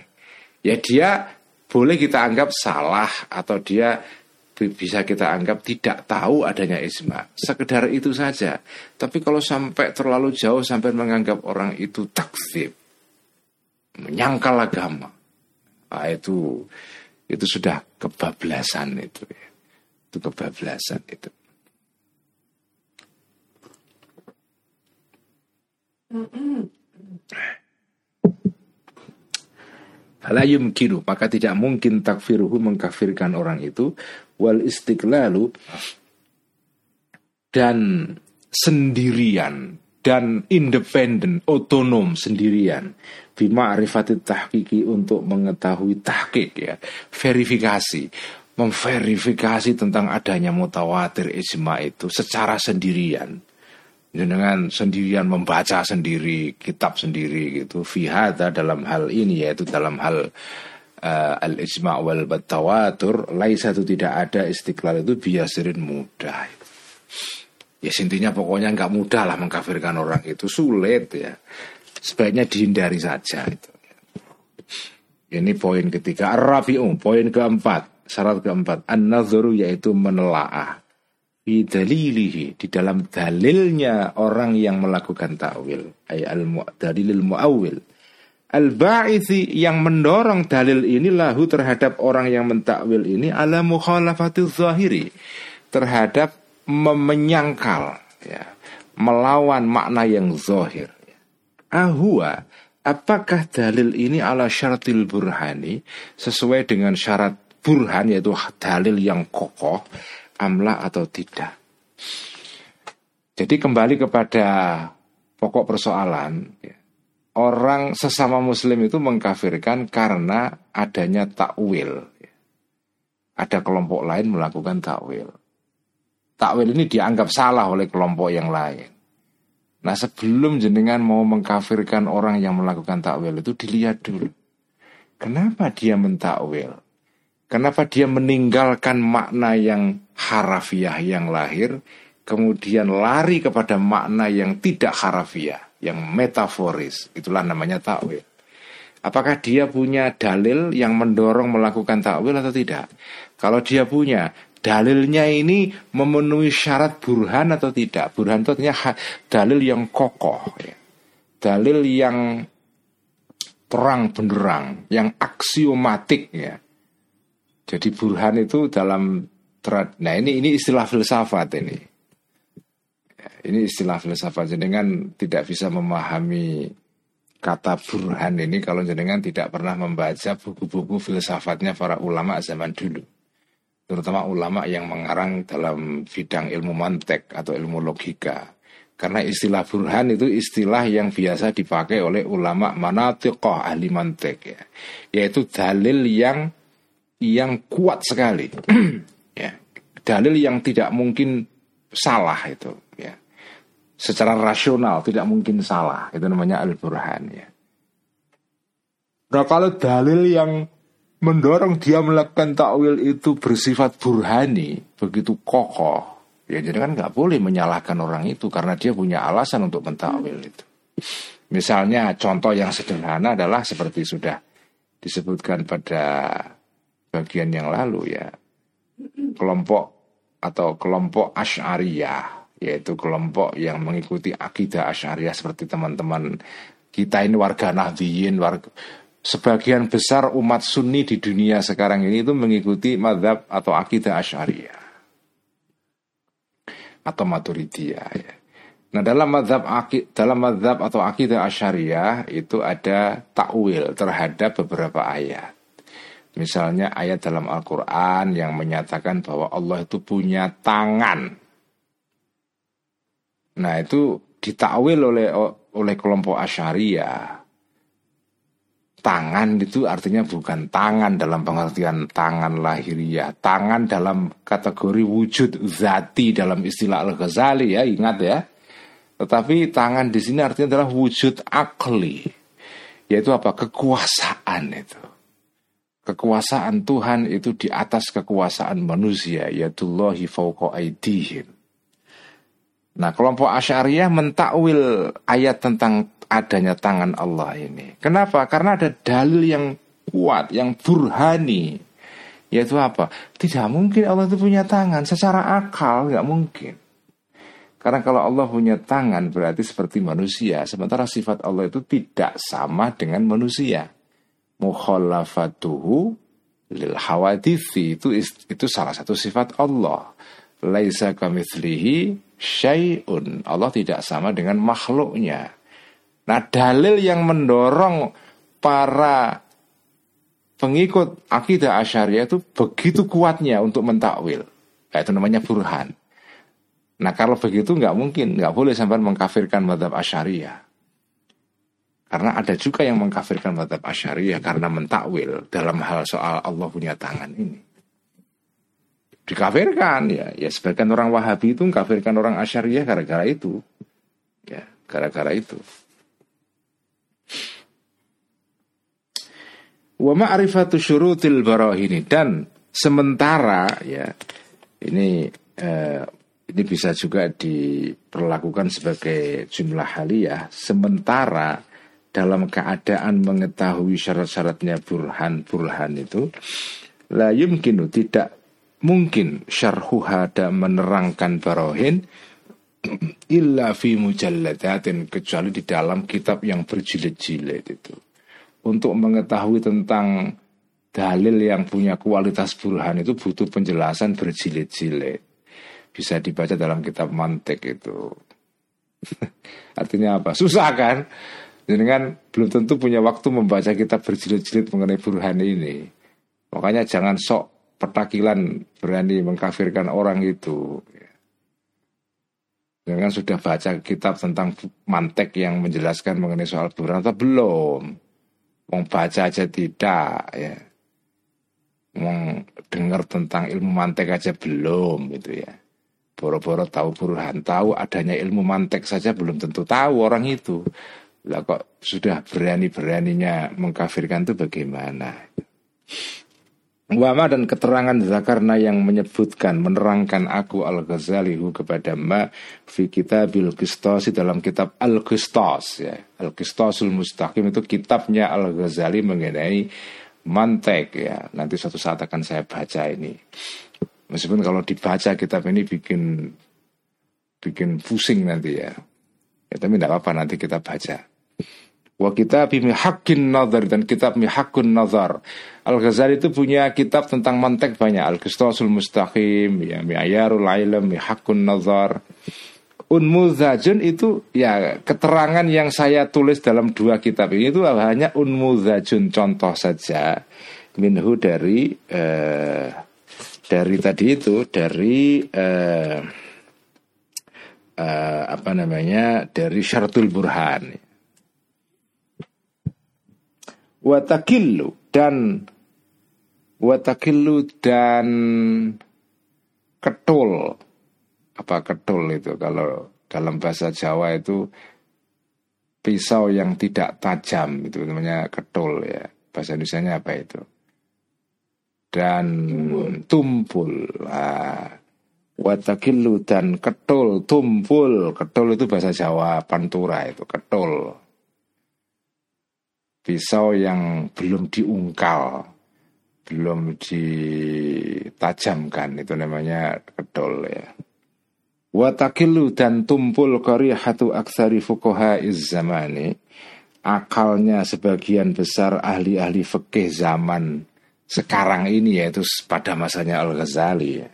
Ya dia boleh kita anggap salah atau dia bisa kita anggap tidak tahu adanya isma. Sekedar itu saja. Tapi kalau sampai terlalu jauh sampai menganggap orang itu takzib, menyangkal agama, nah, itu itu sudah kebablasan itu. Ya. Itu kebablasan itu. Halayum kiru maka tidak mungkin takfiruhu mengkafirkan orang itu wal istiqlalu dan sendirian dan independen, otonom sendirian bima arifatit tahkiki untuk mengetahui tahkik ya, verifikasi, memverifikasi tentang adanya mutawatir ijma itu secara sendirian. Dengan sendirian membaca sendiri, kitab sendiri gitu. Fihada dalam hal ini yaitu dalam hal uh, al-ijma' wal tawatur laisa itu tidak ada istiqlal itu biasirin mudah. Ya intinya pokoknya nggak mudah lah mengkafirkan orang itu. Sulit ya. Sebaiknya dihindari saja itu. Ini poin ketiga. Rafi'u poin keempat. Syarat keempat. An-nadhuru yaitu menelaah. Di dalilihi di dalam dalilnya orang yang melakukan takwil. Ay al dalilil muawil Al-Ba'ithi yang mendorong dalil ini lahu terhadap orang yang mentakwil ini ala mukhalafatil zahiri terhadap menyangkal ya, melawan makna yang zahir. Ahua apakah dalil ini ala syaratil burhani sesuai dengan syarat burhan yaitu dalil yang kokoh amla atau tidak. Jadi kembali kepada pokok persoalan ya orang sesama muslim itu mengkafirkan karena adanya takwil. Ada kelompok lain melakukan takwil. Takwil ini dianggap salah oleh kelompok yang lain. Nah sebelum jenengan mau mengkafirkan orang yang melakukan takwil itu dilihat dulu. Kenapa dia mentakwil? Kenapa dia meninggalkan makna yang harafiah yang lahir, kemudian lari kepada makna yang tidak harafiah? Yang metaforis. Itulah namanya takwil. Apakah dia punya dalil yang mendorong melakukan takwil atau tidak? Kalau dia punya, dalilnya ini memenuhi syarat burhan atau tidak? Burhan itu artinya dalil yang kokoh, ya. dalil yang terang benderang, yang aksiomatik ya. Jadi burhan itu dalam nah ini ini istilah filsafat ini. Ini istilah filsafat jenengan tidak bisa memahami kata burhan ini kalau jenengan tidak pernah membaca buku-buku filsafatnya para ulama zaman dulu. Terutama ulama yang mengarang dalam bidang ilmu mantek atau ilmu logika. Karena istilah burhan itu istilah yang biasa dipakai oleh ulama manatiqah ahli mantek ya. Yaitu dalil yang yang kuat sekali. (clears throat) ya. Dalil yang tidak mungkin salah itu secara rasional tidak mungkin salah. Itu namanya al-burhan ya. Nah kalau dalil yang mendorong dia melakukan takwil itu bersifat burhani, begitu kokoh, ya jadi kan nggak boleh menyalahkan orang itu karena dia punya alasan untuk mentakwil itu. Misalnya contoh yang sederhana adalah seperti sudah disebutkan pada bagian yang lalu ya, kelompok atau kelompok Ash'ariyah yaitu kelompok yang mengikuti akidah Asyariah seperti teman-teman kita ini warga Nahdliyin, warga sebagian besar umat Sunni di dunia sekarang ini itu mengikuti madhab atau akidah Asyariah atau Maturidiyah ya. Nah dalam madhab dalam madhab atau akidah Asyariah itu ada takwil terhadap beberapa ayat. Misalnya ayat dalam Al-Quran yang menyatakan bahwa Allah itu punya tangan Nah itu ditakwil oleh oleh kelompok Asharia. Tangan itu artinya bukan tangan dalam pengertian tangan lahiriah, tangan dalam kategori wujud zati dalam istilah Al-Ghazali ya, ingat ya. Tetapi tangan di sini artinya adalah wujud akli, yaitu apa? Kekuasaan itu. Kekuasaan Tuhan itu di atas kekuasaan manusia, yaitu Allahi fauqa aidihim. Nah, kelompok Asy'ariyah mentakwil ayat tentang adanya tangan Allah ini. Kenapa? Karena ada dalil yang kuat, yang burhani. Yaitu apa? Tidak mungkin Allah itu punya tangan secara akal, nggak mungkin. Karena kalau Allah punya tangan berarti seperti manusia, sementara sifat Allah itu tidak sama dengan manusia. Mukhalafatuhu lil hawadithi itu itu salah satu sifat Allah. Laisa kamitslihi syai'un. Allah tidak sama dengan makhluknya. Nah dalil yang mendorong para pengikut akidah asyariah itu begitu kuatnya untuk mentakwil. Nah, itu namanya burhan. Nah kalau begitu nggak mungkin, nggak boleh sampai mengkafirkan madhab asyariah. Karena ada juga yang mengkafirkan madhab asyariah karena mentakwil dalam hal soal Allah punya tangan ini dikafirkan ya. Ya sebagian orang Wahabi itu mengkafirkan orang Asyariah gara-gara itu. Ya gara-gara itu. Wa ma'rifatu syurutil barahini. Dan sementara ya ini eh, ini bisa juga diperlakukan sebagai jumlah haliyah sementara dalam keadaan mengetahui syarat-syaratnya burhan-burhan itu la yumkinu tidak mungkin syarhuha dan menerangkan barohin illa fi mujalladatin kecuali di dalam kitab yang berjilid-jilid itu. Untuk mengetahui tentang dalil yang punya kualitas burhan itu butuh penjelasan berjilid-jilid. Bisa dibaca dalam kitab mantek itu. (laughs) Artinya apa? Susah kan? Jadi kan belum tentu punya waktu membaca kitab berjilid-jilid mengenai burhan ini. Makanya jangan sok petakilan berani mengkafirkan orang itu. Jangan sudah baca kitab tentang mantek yang menjelaskan mengenai soal burhan atau belum. Mau baca aja tidak ya. Mau dengar tentang ilmu mantek aja belum gitu ya. Boro-boro tahu burhan, tahu adanya ilmu mantek saja belum tentu tahu orang itu. Lah kok sudah berani-beraninya mengkafirkan itu bagaimana? Wama dan keterangan Zakarna yang menyebutkan menerangkan aku Al Ghazalihu kepada ma fi kitabil Qistas dalam kitab Al Qistas ya. Al Qistasul Mustaqim itu kitabnya Al Ghazali mengenai mantek ya. Nanti suatu saat akan saya baca ini. Meskipun kalau dibaca kitab ini bikin bikin pusing nanti ya. Ya tapi tidak apa-apa nanti kita baca Wa kitab mihakin nazar dan kitab mihakun nazar. Al-Ghazali itu punya kitab tentang mantek banyak. Al-Qistasul Mustaqim, ya, Mi'ayarul Ilm, Mihakun Nazar. Unmuzajun itu ya keterangan yang saya tulis dalam dua kitab ini itu hanya unmuzajun contoh saja minhu dari eh, dari tadi itu dari eh, eh, apa namanya dari syaratul burhan watakillu dan watakillu dan ketul. Apa ketul itu? Kalau dalam bahasa Jawa itu pisau yang tidak tajam itu namanya ketul ya. Bahasa Indonesia apa itu? Dan tumpul. nah, watakillu dan ketul tumpul. Ketul itu bahasa Jawa pantura itu ketul pisau yang belum diungkal, belum ditajamkan itu namanya kedol ya. Watakilu dan tumpul hatu aksari fukoha zamani akalnya sebagian besar ahli-ahli fikih zaman sekarang ini yaitu pada masanya Al-Ghazali ya.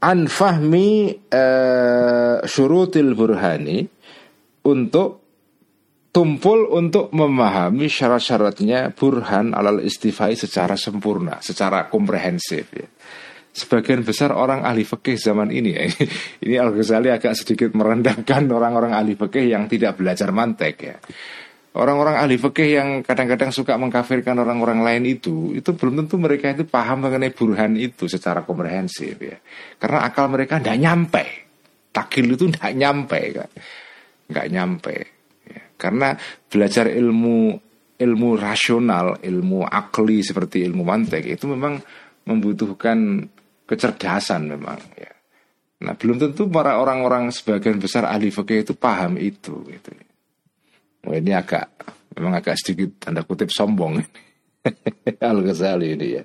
An fahmi uh, syurutil burhani untuk tumpul untuk memahami syarat-syaratnya burhan alal istifai secara sempurna, secara komprehensif ya. Sebagian besar orang ahli fikih zaman ini ya, (laughs) ini Al Ghazali agak sedikit merendahkan orang-orang ahli fikih yang tidak belajar mantek ya. Orang-orang ahli fikih yang kadang-kadang suka mengkafirkan orang-orang lain itu, itu belum tentu mereka itu paham mengenai burhan itu secara komprehensif ya. Karena akal mereka tidak nyampe. Takil itu tidak nyampe kan nggak nyampe. Ya. karena belajar ilmu ilmu rasional ilmu akli seperti ilmu mantek itu memang membutuhkan kecerdasan memang ya. Nah belum tentu para orang-orang sebagian besar ahli fikih itu paham itu gitu. Oh, ini agak memang agak sedikit tanda kutip sombong (laughs) Al Ghazali ini ya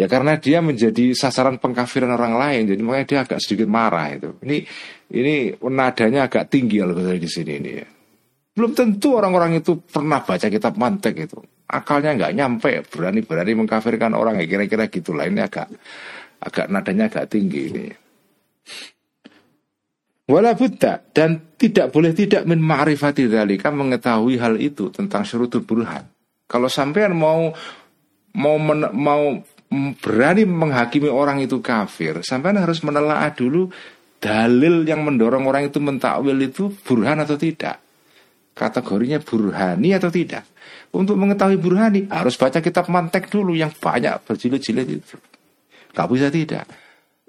Ya karena dia menjadi sasaran pengkafiran orang lain, jadi makanya dia agak sedikit marah itu. Ini ini nadanya agak tinggi kalau di sini ini ya. Belum tentu orang-orang itu pernah baca kitab mantek itu. Akalnya nggak nyampe, berani-berani mengkafirkan orang ya kira-kira gitulah. Ini agak agak nadanya agak tinggi ini. Wala buddha dan tidak boleh tidak min ma'rifati dzalika mengetahui hal itu tentang syurutul burhan. Kalau sampean mau mau men, mau berani menghakimi orang itu kafir, sampai harus menelaah dulu dalil yang mendorong orang itu mentakwil itu burhan atau tidak. Kategorinya burhani atau tidak. Untuk mengetahui burhani harus baca kitab mantek dulu yang banyak berjilid-jilid itu. Gak bisa tidak.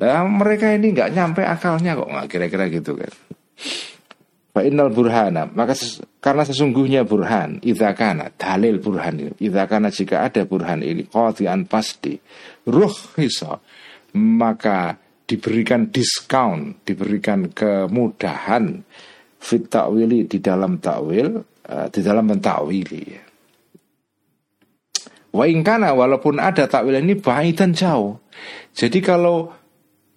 Nah, mereka ini nggak nyampe akalnya kok nggak kira-kira gitu kan. Fa'inal burhana. Maka ses, karena sesungguhnya burhan Idhakana dalil burhan ini. Idhakana jika ada burhan ini Qatian pasti Ruh hisa Maka diberikan diskon Diberikan kemudahan Fit ta'wili di dalam ta'wil uh, Di dalam mentakwili. Wa ingkana walaupun ada takwil ini baik dan jauh. Jadi kalau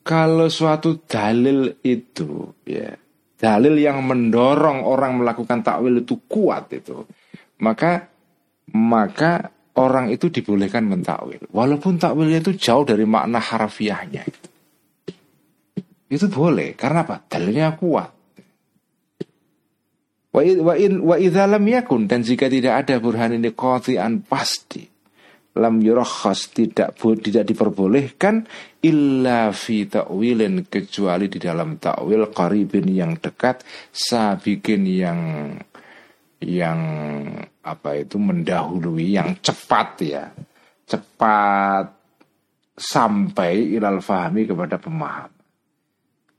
Kalau suatu dalil itu ya dalil yang mendorong orang melakukan takwil itu kuat itu, maka maka orang itu dibolehkan mentakwil. Walaupun takwilnya itu jauh dari makna harafiahnya itu. Itu boleh, karena apa? Dalilnya kuat. Wa, in, wa yakun dan jika tidak ada burhan ini qati'an pasti lam yurakhas tidak tidak diperbolehkan illa fi ta'wilin kecuali di dalam ta'wil qaribin yang dekat sabikin yang yang apa itu mendahului yang cepat ya. Cepat sampai ilal fahmi kepada pemaham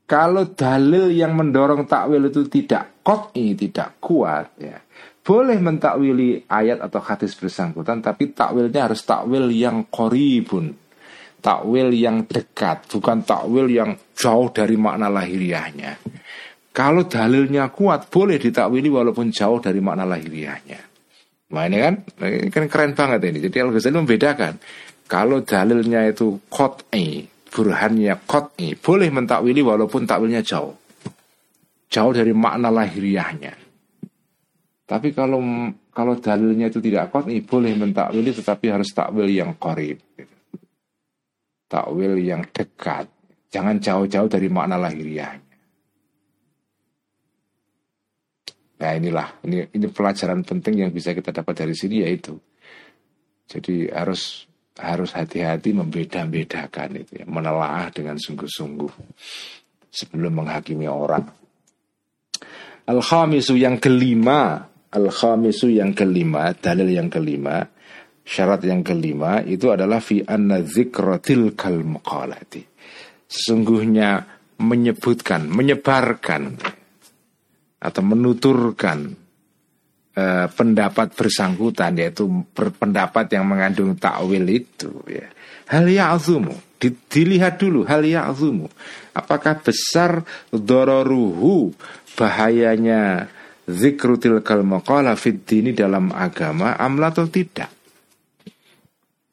kalau dalil yang mendorong takwil itu tidak ini tidak kuat ya boleh mentakwili ayat atau hadis bersangkutan tapi takwilnya harus takwil yang koribun takwil yang dekat bukan takwil yang jauh dari makna lahiriahnya. Kalau dalilnya kuat boleh ditakwili walaupun jauh dari makna lahiriahnya. Nah ini kan ini kan keren banget ini. Jadi Al Ghazali membedakan kalau dalilnya itu kot'i burhannya kot'i boleh mentakwili walaupun takwilnya jauh. Jauh dari makna lahiriahnya. Tapi kalau kalau dalilnya itu tidak kuat, nih boleh mentakwili tetapi harus takwil yang korib. Takwil yang dekat. Jangan jauh-jauh dari makna lahiriahnya. Nah inilah, ini, ini pelajaran penting yang bisa kita dapat dari sini yaitu. Jadi harus harus hati-hati membeda-bedakan itu ya, menelaah dengan sungguh-sungguh sebelum menghakimi orang. Al-khamisu yang kelima, al-khamisu yang kelima, dalil yang kelima, syarat yang kelima itu adalah fi anna dzikratil kal maqalati. Sesungguhnya menyebutkan, menyebarkan atau menuturkan eh, pendapat bersangkutan yaitu pendapat yang mengandung takwil itu ya. Hal ya'zumu di, dilihat dulu hal ya'zumu apakah besar dororuhu bahayanya zikru tilkal maqala fid dalam agama amla atau tidak.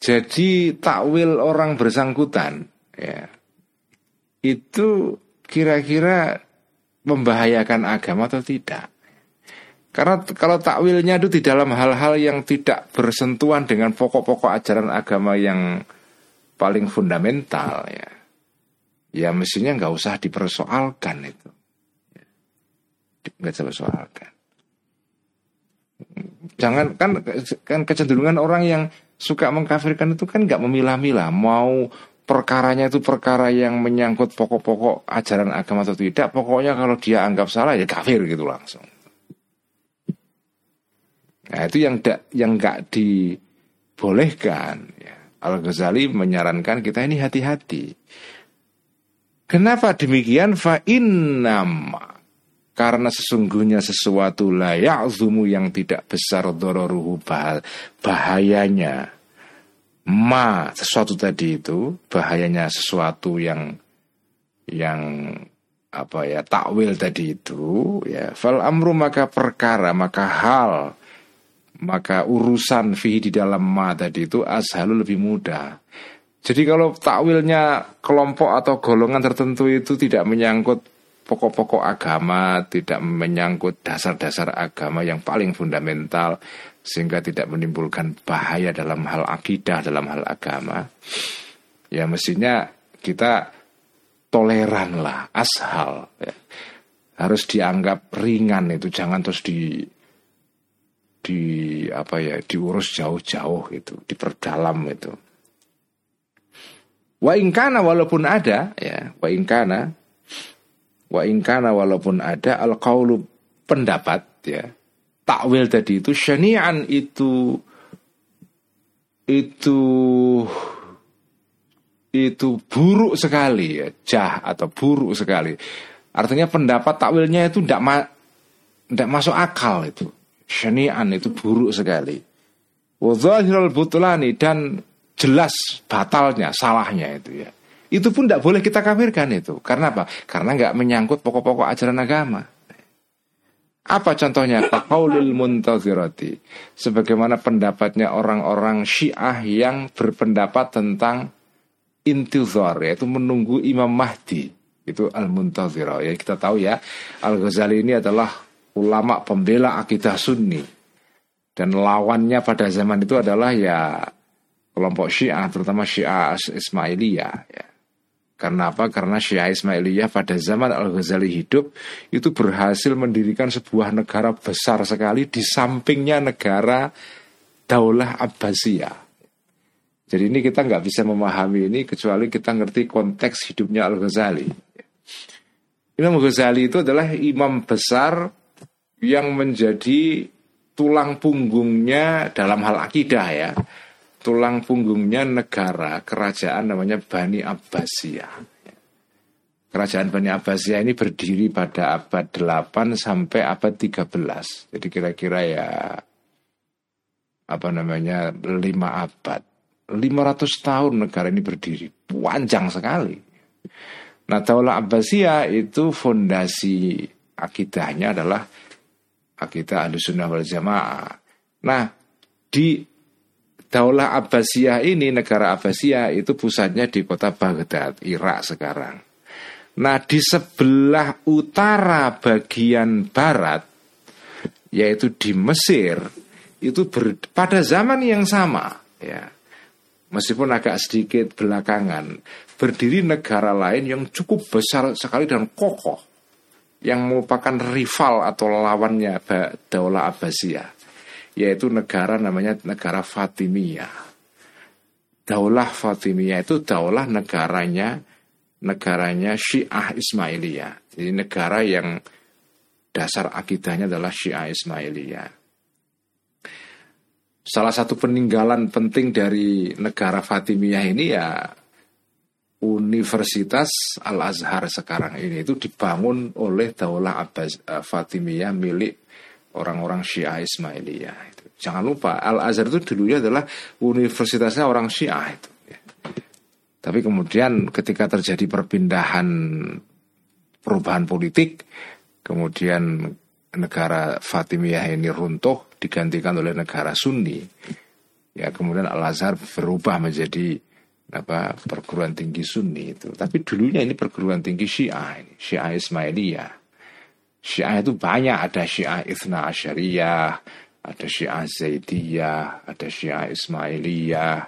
Jadi takwil orang bersangkutan ya itu kira-kira membahayakan agama atau tidak. Karena kalau takwilnya itu di dalam hal-hal yang tidak bersentuhan dengan pokok-pokok ajaran agama yang paling fundamental ya, ya mestinya nggak usah dipersoalkan itu, nggak usah dipersoalkan. Jangan kan kan kecenderungan orang yang suka mengkafirkan itu kan nggak memilah-milah mau perkaranya itu perkara yang menyangkut pokok-pokok ajaran agama atau tidak, pokoknya kalau dia anggap salah ya kafir gitu langsung. Nah itu yang da, yang nggak dibolehkan. Ya. Al Ghazali menyarankan kita ini hati-hati. Kenapa demikian? Fa innama karena sesungguhnya sesuatu layak zumu yang tidak besar dororuhu bahayanya. Ma sesuatu tadi itu bahayanya sesuatu yang yang apa ya takwil tadi itu ya fal amru maka perkara maka hal maka urusan fi di dalam ma tadi itu ashalu lebih mudah. Jadi kalau takwilnya kelompok atau golongan tertentu itu tidak menyangkut pokok-pokok agama, tidak menyangkut dasar-dasar agama yang paling fundamental, sehingga tidak menimbulkan bahaya dalam hal akidah, dalam hal agama, ya mestinya kita toleran lah, ashal. Ya. Harus dianggap ringan itu, jangan terus di di apa ya diurus jauh-jauh itu, diperdalam itu. Wa ingkana walaupun ada ya, wa ingkana wa ingkana walaupun ada al pendapat ya takwil tadi itu syani'an itu itu itu buruk sekali ya, jah atau buruk sekali. Artinya pendapat takwilnya itu tidak ma tidak masuk akal itu. Syani'an itu buruk sekali. Wadhahirul butulani dan jelas batalnya, salahnya itu ya. Itu pun tidak boleh kita kafirkan itu. Karena apa? Karena nggak menyangkut pokok-pokok ajaran agama. Apa contohnya? Paulil muntazirati. Sebagaimana pendapatnya orang-orang Syiah yang berpendapat tentang intizar yaitu menunggu Imam Mahdi. Itu al-muntazirah. Ya kita tahu ya, Al-Ghazali ini adalah ulama pembela akidah Sunni. Dan lawannya pada zaman itu adalah ya kelompok Syiah, terutama Syiah Ismailiyah ya. Karena apa? Karena Syiah Ismailiyah pada zaman Al-Ghazali hidup itu berhasil mendirikan sebuah negara besar sekali di sampingnya negara Daulah Abbasiyah. Jadi ini kita nggak bisa memahami ini kecuali kita ngerti konteks hidupnya Al-Ghazali. Imam Ghazali itu adalah imam besar yang menjadi tulang punggungnya dalam hal akidah ya tulang punggungnya negara kerajaan namanya Bani Abbasiyah. Kerajaan Bani Abbasiyah ini berdiri pada abad 8 sampai abad 13. Jadi kira-kira ya apa namanya 5 abad. 500 tahun negara ini berdiri. Panjang sekali. Nah, Daulah Abbasiyah itu fondasi akidahnya adalah akidah Ahlussunnah wal Jamaah. Nah, di Daulah Abbasiyah ini, negara Abbasiyah itu pusatnya di kota Baghdad, Irak sekarang. Nah di sebelah utara bagian barat yaitu di Mesir itu ber, pada zaman yang sama ya meskipun agak sedikit belakangan berdiri negara lain yang cukup besar sekali dan kokoh yang merupakan rival atau lawannya Daulah Abbasiyah yaitu negara namanya negara Fatimiyah. Daulah Fatimiyah itu daulah negaranya negaranya Syiah Ismailiyah. Jadi negara yang dasar akidahnya adalah Syiah Ismailiyah. Salah satu peninggalan penting dari negara Fatimiyah ini ya Universitas Al Azhar sekarang ini itu dibangun oleh Daulah Abbas uh, Fatimiyah milik orang-orang Syiah Ismailiyah. Itu. Jangan lupa Al Azhar itu dulunya adalah universitasnya orang Syiah itu. Ya. Tapi kemudian ketika terjadi perpindahan perubahan politik, kemudian negara Fatimiyah ini runtuh digantikan oleh negara Sunni. Ya kemudian Al Azhar berubah menjadi apa perguruan tinggi Sunni itu. Tapi dulunya ini perguruan tinggi Syiah ini, Syiah Ismailiyah. Syiah itu banyak, ada Syiah Ithna Asyariyah, ada Syiah Zaidiyah, ada Syiah Ismailiyah.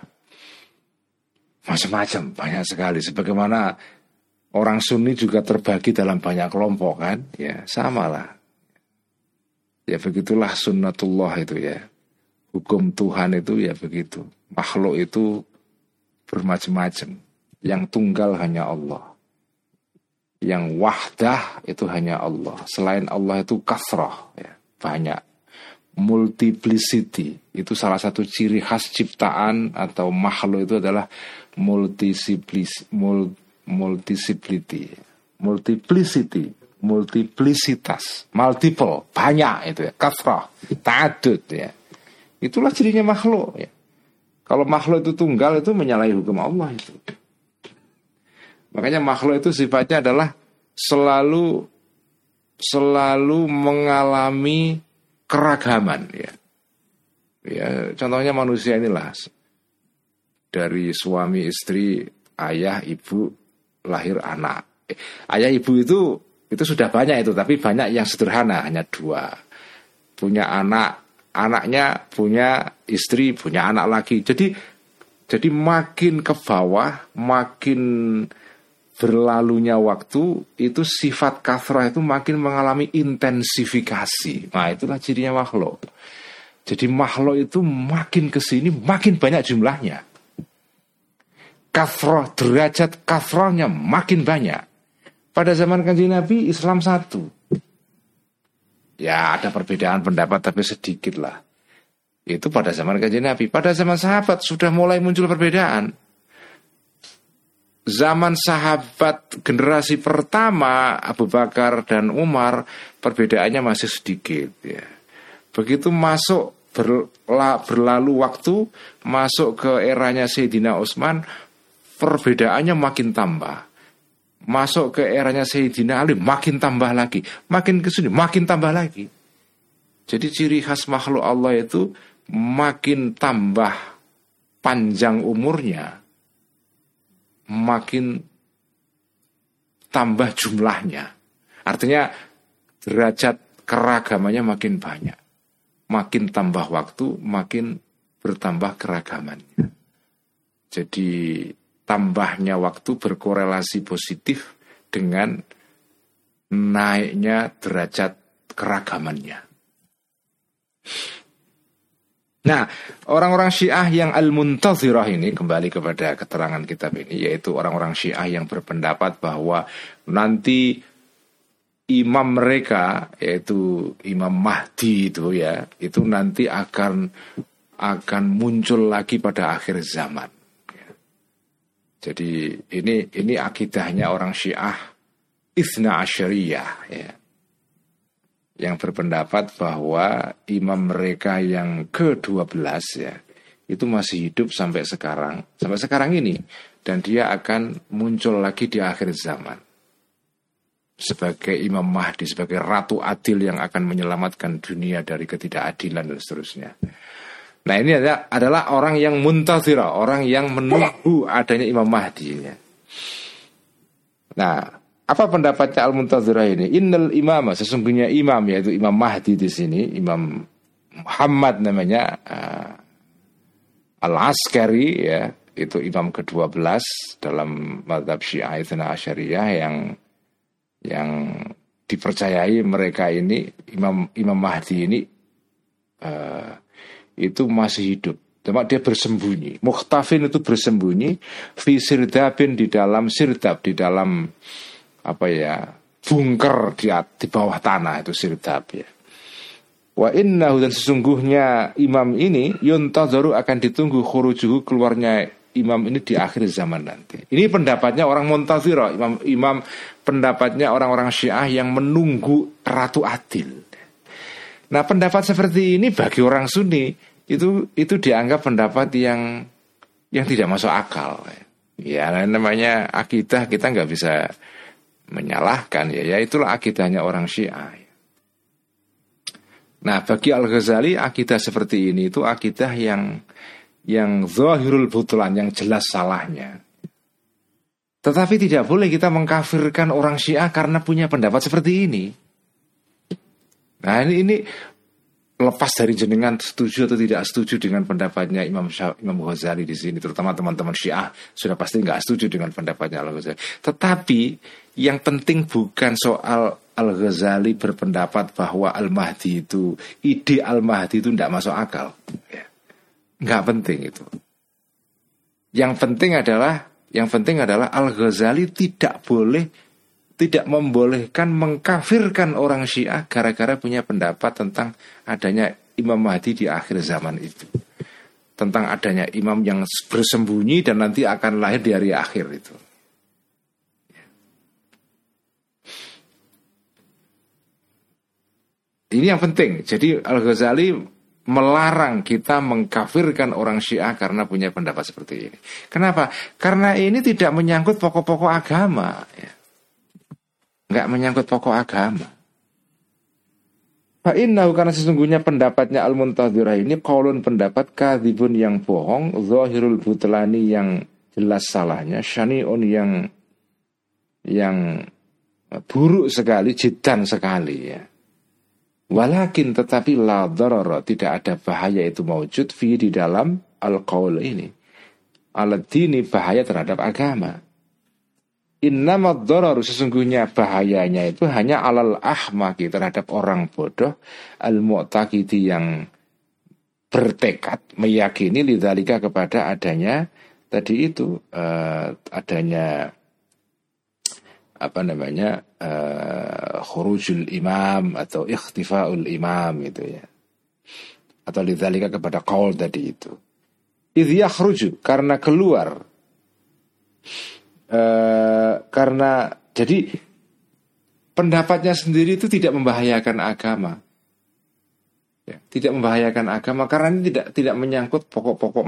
Macam-macam, banyak sekali. Sebagaimana orang Sunni juga terbagi dalam banyak kelompok kan, ya sama lah. Ya begitulah sunnatullah itu ya. Hukum Tuhan itu ya begitu. Makhluk itu bermacam-macam. Yang tunggal hanya Allah. Yang wahdah itu hanya Allah. Selain Allah itu kasrah. Ya, banyak. Multiplicity. Itu salah satu ciri khas ciptaan atau makhluk itu adalah multiplicity. Multiplicity. Multiplicitas. Multiple. Banyak itu ya. Kasrah. Ta'adud ya. Itulah cirinya makhluk ya. Kalau makhluk itu tunggal itu menyalahi hukum Allah itu. Makanya makhluk itu sifatnya adalah selalu selalu mengalami keragaman ya. Ya, contohnya manusia inilah dari suami istri, ayah, ibu, lahir anak. Eh, ayah ibu itu itu sudah banyak itu, tapi banyak yang sederhana hanya dua. Punya anak anaknya punya istri, punya anak lagi. Jadi jadi makin ke bawah, makin berlalunya waktu itu sifat kafrah itu makin mengalami intensifikasi. Nah, itulah cirinya makhluk. Jadi makhluk itu makin ke sini makin banyak jumlahnya. Kafroh, derajat kafrohnya makin banyak. Pada zaman kanji Nabi Islam satu. Ya ada perbedaan pendapat tapi sedikit lah. Itu pada zaman kajian Nabi. Pada zaman sahabat sudah mulai muncul perbedaan. Zaman sahabat generasi pertama Abu Bakar dan Umar perbedaannya masih sedikit ya. Begitu masuk berla, berlalu waktu masuk ke eranya Sayyidina Utsman perbedaannya makin tambah masuk ke eranya Sayyidina Ali makin tambah lagi, makin ke sini makin tambah lagi. Jadi ciri khas makhluk Allah itu makin tambah panjang umurnya, makin tambah jumlahnya. Artinya derajat keragamannya makin banyak. Makin tambah waktu, makin bertambah keragamannya. Jadi tambahnya waktu berkorelasi positif dengan naiknya derajat keragamannya. Nah, orang-orang Syiah yang al-muntazirah ini kembali kepada keterangan kitab ini yaitu orang-orang Syiah yang berpendapat bahwa nanti imam mereka yaitu Imam Mahdi itu ya, itu nanti akan akan muncul lagi pada akhir zaman. Jadi ini ini akidahnya orang Syiah Ifna Asyariyah ya. Yang berpendapat bahwa imam mereka yang ke-12 ya itu masih hidup sampai sekarang, sampai sekarang ini dan dia akan muncul lagi di akhir zaman sebagai Imam Mahdi, sebagai Ratu Adil yang akan menyelamatkan dunia dari ketidakadilan dan seterusnya. Nah ini adalah, orang yang muntazira, orang yang menunggu adanya Imam Mahdi. Nah apa pendapatnya Al-Muntazirah ini? Innal imama sesungguhnya imam yaitu Imam Mahdi di sini, Imam Muhammad namanya uh, Al-Askari ya, itu imam ke-12 dalam madhab Syiah Ithna Asyariyah yang yang dipercayai mereka ini Imam Imam Mahdi ini uh, itu masih hidup. Cuma dia bersembunyi. Mukhtafin itu bersembunyi. Fi sirdabin di dalam sirdab, di dalam apa ya bunker di, di bawah tanah itu sirdab ya. Wa innahu dan sesungguhnya imam ini yuntazaru akan ditunggu khurujuhu keluarnya imam ini di akhir zaman nanti. Ini pendapatnya orang Muntazirah, imam imam pendapatnya orang-orang Syiah yang menunggu ratu adil. Nah, pendapat seperti ini bagi orang Sunni itu itu dianggap pendapat yang yang tidak masuk akal. Ya namanya akidah kita nggak bisa menyalahkan ya, ya itulah akidahnya orang Syiah. Nah bagi Al Ghazali akidah seperti ini itu akidah yang yang zahirul butulan yang jelas salahnya. Tetapi tidak boleh kita mengkafirkan orang Syiah karena punya pendapat seperti ini. Nah ini, ini lepas dari jenengan setuju atau tidak setuju dengan pendapatnya Imam Syah, Imam Ghazali di sini, terutama teman-teman Syiah sudah pasti nggak setuju dengan pendapatnya Al Ghazali. Tetapi yang penting bukan soal Al Ghazali berpendapat bahwa Al Mahdi itu ide Al Mahdi itu tidak masuk akal, ya. nggak penting itu. Yang penting adalah yang penting adalah Al Ghazali tidak boleh tidak membolehkan mengkafirkan orang Syiah gara-gara punya pendapat tentang adanya Imam Mahdi di akhir zaman itu. Tentang adanya imam yang bersembunyi dan nanti akan lahir di hari akhir itu. Ini yang penting. Jadi Al-Ghazali melarang kita mengkafirkan orang Syiah karena punya pendapat seperti ini. Kenapa? Karena ini tidak menyangkut pokok-pokok agama. Ya nggak menyangkut pokok agama. Fa'innahu karena sesungguhnya pendapatnya Al-Muntadhirah ini Qaulun pendapat kadhibun yang bohong Zahirul butlani yang jelas salahnya Syani'un yang Yang buruk sekali Jidan sekali ya Walakin tetapi la darara Tidak ada bahaya itu maujud Fi di dalam al-qaul ini. Alat dini bahaya terhadap agama. Innamad dararu sesungguhnya bahayanya itu hanya alal ahmaki terhadap orang bodoh al mu'taqidi yang bertekad meyakini lidzalika kepada adanya tadi itu uh, adanya apa namanya uh, khurujul imam atau ikhtifaul imam itu ya atau lidzalika kepada qaul tadi itu idh yakhruju karena keluar Eh, karena jadi pendapatnya sendiri itu tidak membahayakan agama. Ya, tidak membahayakan agama karena ini tidak tidak menyangkut pokok-pokok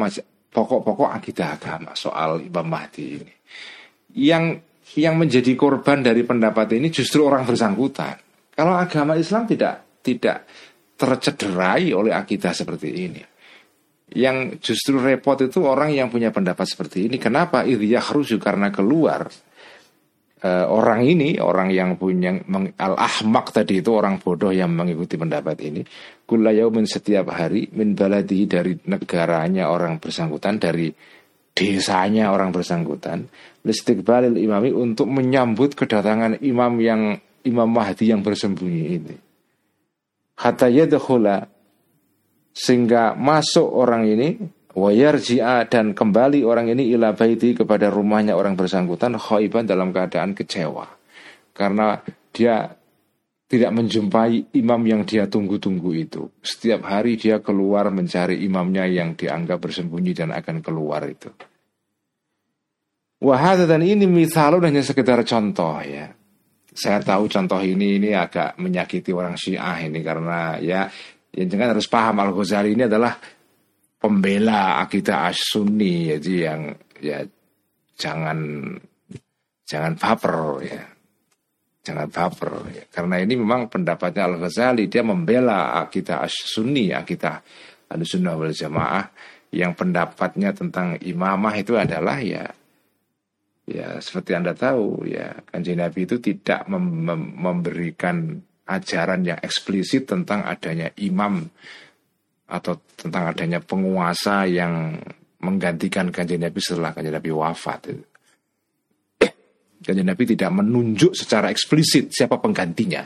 pokok-pokok akidah agama soal Imam Mahdi ini. Yang yang menjadi korban dari pendapat ini justru orang bersangkutan. Kalau agama Islam tidak tidak tercederai oleh akidah seperti ini. Yang justru repot itu orang yang punya pendapat seperti ini. Kenapa? Idhiyahruju karena keluar uh, orang ini, orang yang punya al-ahmak tadi itu orang bodoh yang mengikuti pendapat ini. Kulayaumin setiap hari min baladi dari negaranya orang bersangkutan dari desanya orang bersangkutan listiqbalil imami untuk menyambut kedatangan imam yang imam Mahdi yang bersembunyi ini. Hatta yadkhula sehingga masuk orang ini wayarji'a dan kembali orang ini ila baiti kepada rumahnya orang bersangkutan khaiban dalam keadaan kecewa karena dia tidak menjumpai imam yang dia tunggu-tunggu itu. Setiap hari dia keluar mencari imamnya yang dianggap bersembunyi dan akan keluar itu. Wahada dan ini misalnya hanya sekedar contoh ya. Saya tahu contoh ini ini agak menyakiti orang Syiah ini karena ya Ya jangan harus paham Al Ghazali ini adalah pembela akidah as-sunni jadi yang ya jangan jangan baper ya jangan baper ya. karena ini memang pendapatnya Al Ghazali dia membela akidah as-sunni akidah al-sunnah wal jamaah yang pendapatnya tentang imamah itu adalah ya Ya seperti Anda tahu ya kanjeng Nabi itu tidak mem mem memberikan ajaran yang eksplisit tentang adanya imam atau tentang adanya penguasa yang menggantikan kanjeng Nabi setelah kanjeng Nabi wafat. (clears throat) Kanjeng Nabi tidak menunjuk secara eksplisit siapa penggantinya.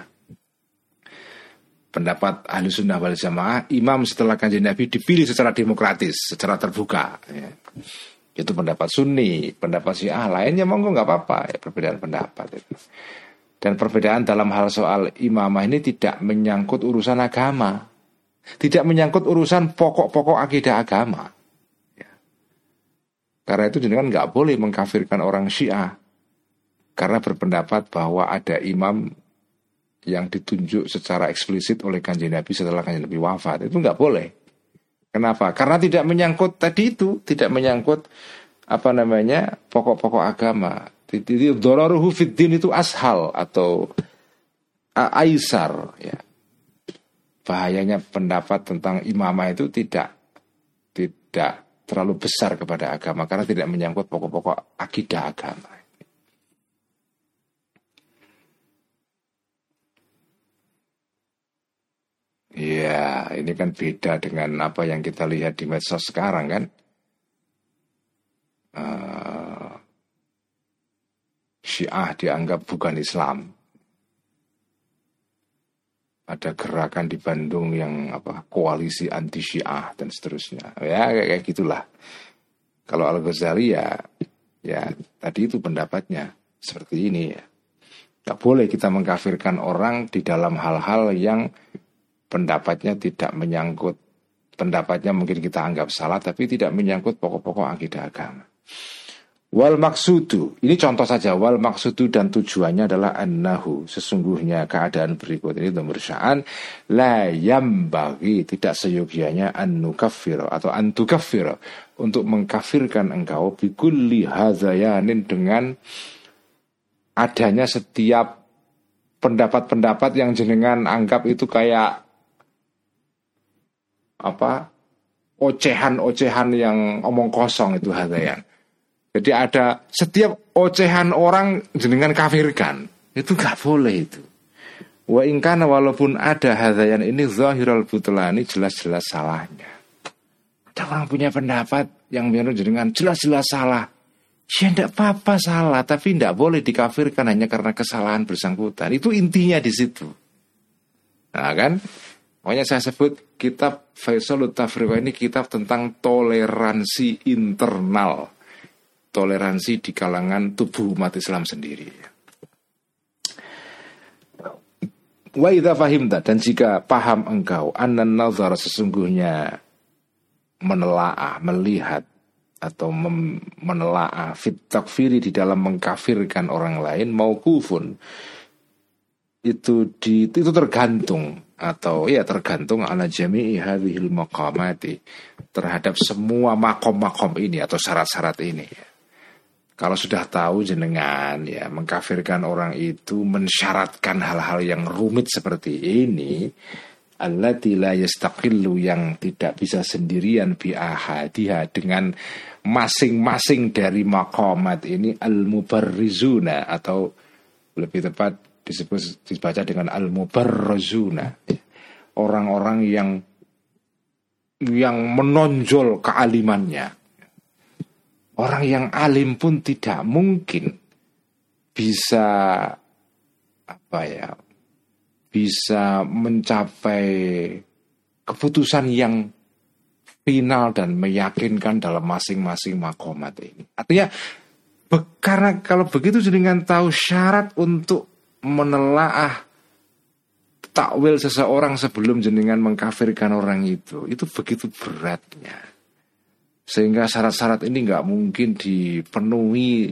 Pendapat ahli sunnah wal jamaah, imam setelah kanjeng Nabi dipilih secara demokratis, secara terbuka. Ya. Itu pendapat Sunni, pendapat Syiah lainnya monggo nggak apa-apa ya perbedaan pendapat itu. Dan perbedaan dalam hal soal imamah ini tidak menyangkut urusan agama, tidak menyangkut urusan pokok-pokok akidah agama. Ya. Karena itu jenengan nggak boleh mengkafirkan orang Syiah karena berpendapat bahwa ada imam yang ditunjuk secara eksplisit oleh kanjeng Nabi setelah kanjeng Nabi wafat itu nggak boleh. Kenapa? Karena tidak menyangkut tadi itu, tidak menyangkut apa namanya pokok-pokok agama. Jadi dororuhu fiddin itu ashal atau aisar ya. Bahayanya pendapat tentang imamah itu tidak tidak terlalu besar kepada agama karena tidak menyangkut pokok-pokok akidah agama. Iya, ini kan beda dengan apa yang kita lihat di medsos sekarang kan. Uh, Syiah dianggap bukan Islam. Ada gerakan di Bandung yang apa koalisi anti Syiah dan seterusnya. Ya kayak, kayak gitulah. Kalau Al Ghazali ya, ya tadi itu pendapatnya seperti ini ya. Gak boleh kita mengkafirkan orang di dalam hal-hal yang pendapatnya tidak menyangkut pendapatnya mungkin kita anggap salah tapi tidak menyangkut pokok-pokok akidah agama. Wal maksudu, ini contoh saja wal maksudu dan tujuannya adalah annahu sesungguhnya keadaan berikut ini nomor sya'an la bagi tidak seyogianya an atau an untuk mengkafirkan engkau bikulli hadzayanin dengan adanya setiap pendapat-pendapat yang jenengan anggap itu kayak apa ocehan-ocehan yang omong kosong itu hadayan. Jadi ada setiap ocehan orang jenengan kafirkan. Itu nggak boleh itu. Wa ingkana walaupun ada hadayan ini zahiral butlani jelas-jelas salahnya. Ada orang punya pendapat yang biar jenengan jelas-jelas salah. Ya tidak apa-apa salah, tapi tidak boleh dikafirkan hanya karena kesalahan bersangkutan. Itu intinya di situ. Nah kan, Makanya saya sebut kitab Faisal Tafriqah ini kitab tentang toleransi internal. Toleransi di kalangan tubuh umat Islam sendiri. Wa idha fahimta dan jika paham engkau anan nazar sesungguhnya menelaah, melihat atau menelaah fit takfiri di dalam mengkafirkan orang lain mau kufun itu di itu tergantung atau ya tergantung ala jami'i hadhil maqamati terhadap semua makom-makom ini atau syarat-syarat ini Kalau sudah tahu jenengan ya mengkafirkan orang itu mensyaratkan hal-hal yang rumit seperti ini allati la yastaqillu yang tidak bisa sendirian bi ahadiha dengan masing-masing dari makomat ini al-mubarrizuna atau lebih tepat disebut dibaca dengan al-mubarrazuna. Orang-orang yang yang menonjol kealimannya. Orang yang alim pun tidak mungkin bisa apa ya? Bisa mencapai keputusan yang final dan meyakinkan dalam masing-masing makomat ini. Artinya karena kalau begitu dengan tahu syarat untuk menelaah takwil seseorang sebelum jenengan mengkafirkan orang itu. Itu begitu beratnya. Sehingga syarat-syarat ini nggak mungkin dipenuhi.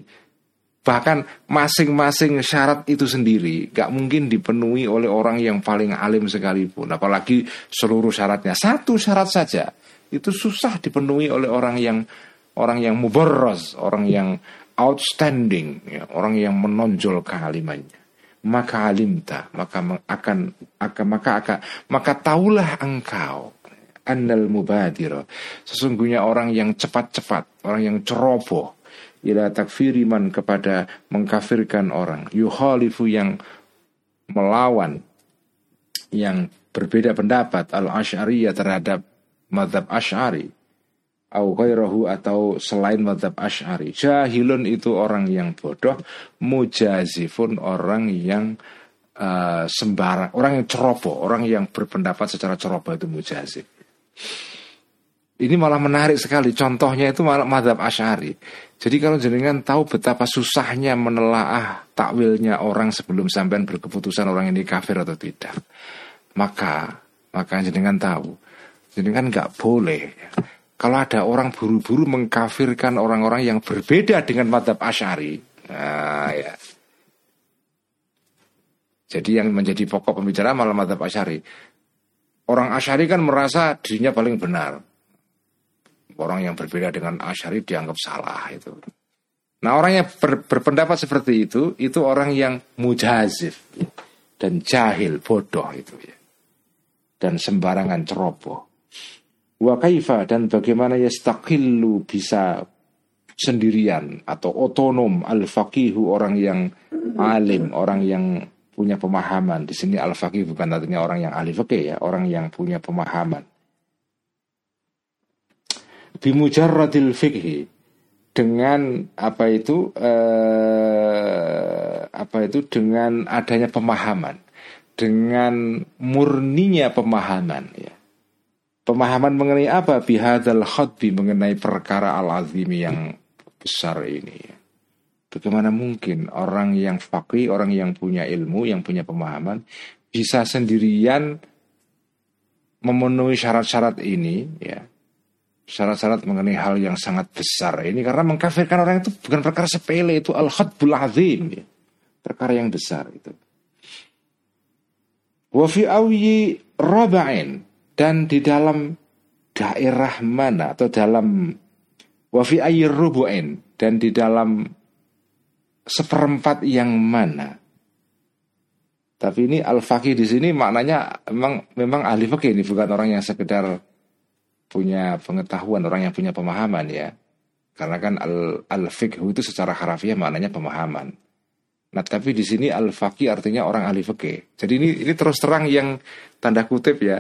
Bahkan masing-masing syarat itu sendiri nggak mungkin dipenuhi oleh orang yang paling alim sekalipun. Apalagi seluruh syaratnya. Satu syarat saja. Itu susah dipenuhi oleh orang yang orang yang mubarraz orang yang outstanding ya, orang yang menonjol kealimannya maka alimta maka akan akan maka akan maka taulah engkau annal mubadiro sesungguhnya orang yang cepat-cepat orang yang ceroboh ila takfiriman kepada mengkafirkan orang. Yuhalifu yang melawan yang berbeda pendapat al ashariyah terhadap madhab ashari au atau selain madhab ashari jahilun itu orang yang bodoh mujazifun orang yang uh, sembarang orang yang ceroboh orang yang berpendapat secara ceroboh itu mujazif ini malah menarik sekali. Contohnya itu malah madhab asyari. Jadi kalau jenengan tahu betapa susahnya menelaah takwilnya orang sebelum sampean berkeputusan orang ini kafir atau tidak. Maka, maka jenengan tahu. Jenengan nggak boleh. Kalau ada orang buru-buru mengkafirkan orang-orang yang berbeda dengan madhab asyari. Nah, ya. Jadi yang menjadi pokok pembicaraan malah madhab asyari. Orang asyari kan merasa dirinya paling benar orang yang berbeda dengan Asyari dianggap salah itu. Nah orang yang ber, berpendapat seperti itu itu orang yang mujazif dan jahil bodoh itu ya dan sembarangan ceroboh. Wa kaifa dan bagaimana ya stakillu bisa sendirian atau otonom al faqihu orang yang alim, orang yang punya pemahaman. Di sini al faqih bukan artinya orang yang ahli fikih ya, orang yang punya pemahaman bimujarradil fikhi dengan apa itu eh, apa itu dengan adanya pemahaman dengan murninya pemahaman ya pemahaman mengenai apa bihadal khutbi mengenai perkara al azimi yang besar ini. Bagaimana mungkin orang yang fakih, orang yang punya ilmu, yang punya pemahaman bisa sendirian memenuhi syarat-syarat ini ya syarat-syarat mengenai hal yang sangat besar ini karena mengkafirkan orang itu bukan perkara sepele itu al khadbul azim ya. perkara yang besar itu wa fi raba'in dan di dalam daerah mana atau dalam wa fi rubu'in dan di dalam seperempat yang mana tapi ini al faqih di sini maknanya memang memang ahli fakih ini bukan orang yang sekedar punya pengetahuan, orang yang punya pemahaman ya. Karena kan al, al itu secara harafiah maknanya pemahaman. Nah tapi di sini al faqih artinya orang ahli fikih. Jadi ini ini terus terang yang tanda kutip ya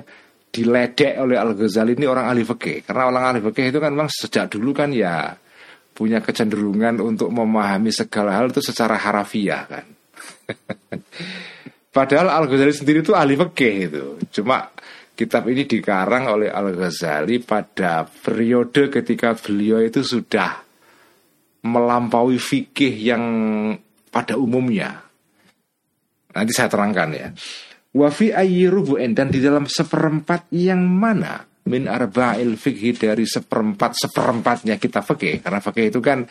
diledek oleh al Ghazali ini orang ahli fikih. Karena orang ahli fikih itu kan memang sejak dulu kan ya punya kecenderungan untuk memahami segala hal itu secara harafiah kan. (laughs) Padahal al Ghazali sendiri itu ahli fikih itu. Cuma Kitab ini dikarang oleh Al-Ghazali pada periode ketika beliau itu sudah melampaui fikih yang pada umumnya. Nanti saya terangkan ya. Wafi ayyirubu'in dan di dalam seperempat yang mana min arba'il fikih dari seperempat seperempatnya kita fikih karena fikih itu kan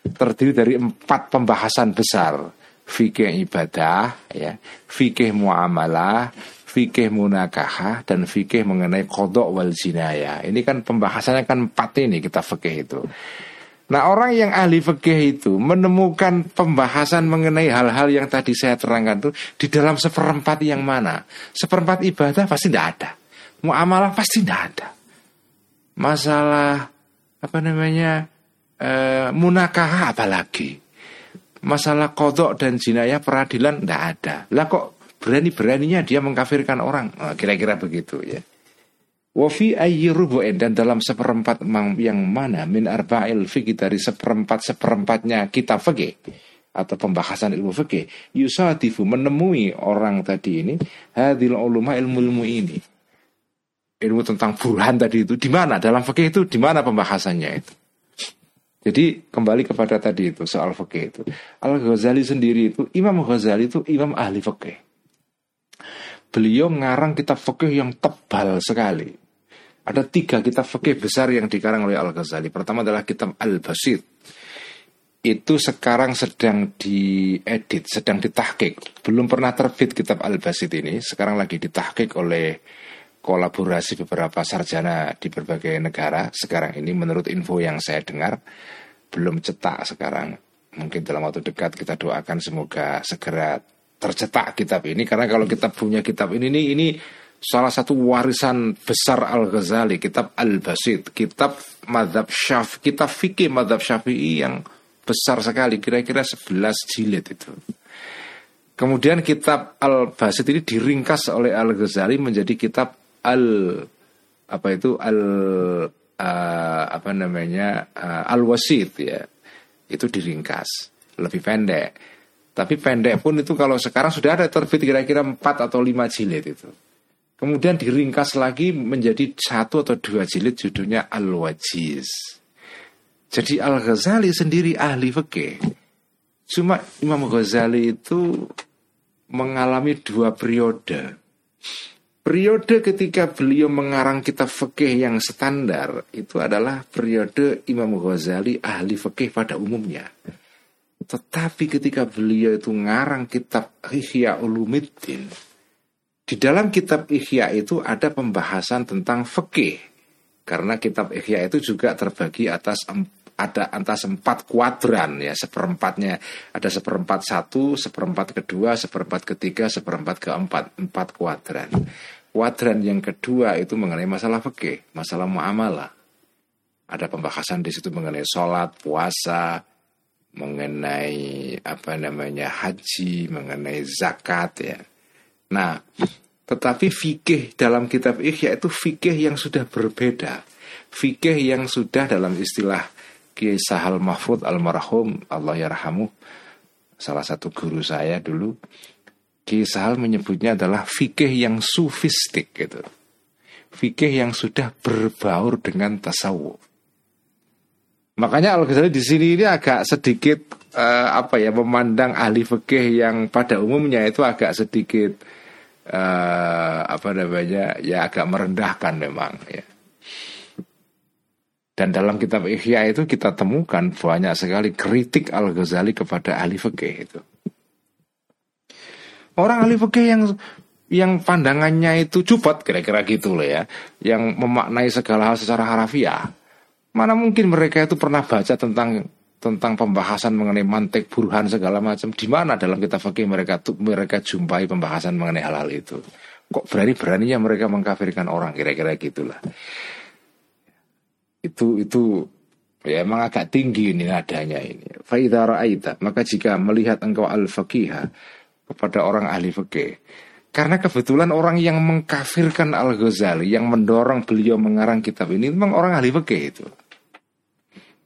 terdiri dari empat pembahasan besar fikih ibadah ya fikih muamalah fikih munakahah dan fikih mengenai kodok wal jinaya. Ini kan pembahasannya kan empat ini kita fikih itu. Nah orang yang ahli fikih itu menemukan pembahasan mengenai hal-hal yang tadi saya terangkan itu di dalam seperempat yang mana? Seperempat ibadah pasti tidak ada. Muamalah pasti tidak ada. Masalah apa namanya e, munakahah apalagi. Masalah kodok dan jinayah peradilan tidak ada. Lah kok berani-beraninya dia mengkafirkan orang. Nah, kira-kira begitu ya. Wafi ayyirubu'in dan dalam seperempat yang mana? Min arba'il fikih dari seperempat seperempatnya kita fikih atau pembahasan ilmu fikih yusadifu menemui orang tadi ini hadil uluma ilmu ilmu ini ilmu tentang burhan tadi itu di mana? Dalam fikih itu di mana pembahasannya itu? Jadi kembali kepada tadi itu soal fikih itu. Al Ghazali sendiri itu Imam Ghazali itu imam ahli fikih beliau ngarang kitab fikih yang tebal sekali. Ada tiga kitab fikih besar yang dikarang oleh Al-Ghazali. Pertama adalah kitab Al-Basit. Itu sekarang sedang diedit, sedang ditahkik. Belum pernah terbit kitab Al-Basit ini. Sekarang lagi ditahkik oleh kolaborasi beberapa sarjana di berbagai negara. Sekarang ini menurut info yang saya dengar belum cetak sekarang. Mungkin dalam waktu dekat kita doakan semoga segera tercetak kitab ini karena kalau kita punya kitab ini ini, ini salah satu warisan besar Al Ghazali kitab Al Basit kitab Madhab Syaf kitab fikih Madhab Syafi'i yang besar sekali, kira-kira 11 jilid itu. Kemudian kitab Al-Basit ini diringkas oleh Al-Ghazali menjadi kitab Al apa itu Al uh, apa namanya uh, Al-Wasit ya. Itu diringkas, lebih pendek. Tapi pendek pun itu kalau sekarang sudah ada terbit kira-kira 4 atau 5 jilid itu. Kemudian diringkas lagi menjadi satu atau dua jilid judulnya Al-Wajiz. Jadi Al-Ghazali sendiri ahli fikih. Cuma Imam Ghazali itu mengalami dua periode. Periode ketika beliau mengarang kitab fikih yang standar itu adalah periode Imam Ghazali ahli fikih pada umumnya. Tetapi ketika beliau itu ngarang kitab Ihya Ulumiddin, di dalam kitab Ihya itu ada pembahasan tentang fikih. Karena kitab Ihya itu juga terbagi atas ada atas empat kuadran ya seperempatnya. Ada seperempat satu seperempat kedua seperempat ketiga seperempat keempat empat kuadran. Kuadran yang kedua itu mengenai masalah fikih masalah muamalah. Ada pembahasan di situ mengenai sholat puasa mengenai apa namanya haji, mengenai zakat ya. Nah, tetapi fikih dalam kitab Ihya itu fikih yang sudah berbeda. Fikih yang sudah dalam istilah Kiai Sahal Mahfud almarhum Allah yarhamu salah satu guru saya dulu Kiai Sahal menyebutnya adalah fikih yang sufistik gitu. Fikih yang sudah berbaur dengan tasawuf. Makanya Al Ghazali di sini ini agak sedikit uh, apa ya memandang ahli fikih yang pada umumnya itu agak sedikit uh, apa namanya ya agak merendahkan memang ya. Dan dalam kitab Ihya itu kita temukan banyak sekali kritik Al Ghazali kepada ahli fikih itu. Orang ahli fikih yang yang pandangannya itu cupot kira-kira gitu loh ya, yang memaknai segala hal secara harafiah Mana mungkin mereka itu pernah baca tentang tentang pembahasan mengenai mantek burhan segala macam. Di mana dalam kitab fakih mereka tuh mereka jumpai pembahasan mengenai hal-hal itu? Kok berani-beraninya mereka mengkafirkan orang kira-kira gitulah. Itu itu ya emang agak tinggi ini nadanya ini. Faidha ra'aita, maka jika melihat engkau al-faqihah kepada orang ahli fikih, karena kebetulan orang yang mengkafirkan Al-Ghazali, yang mendorong beliau mengarang kitab ini memang orang ahli fikih itu.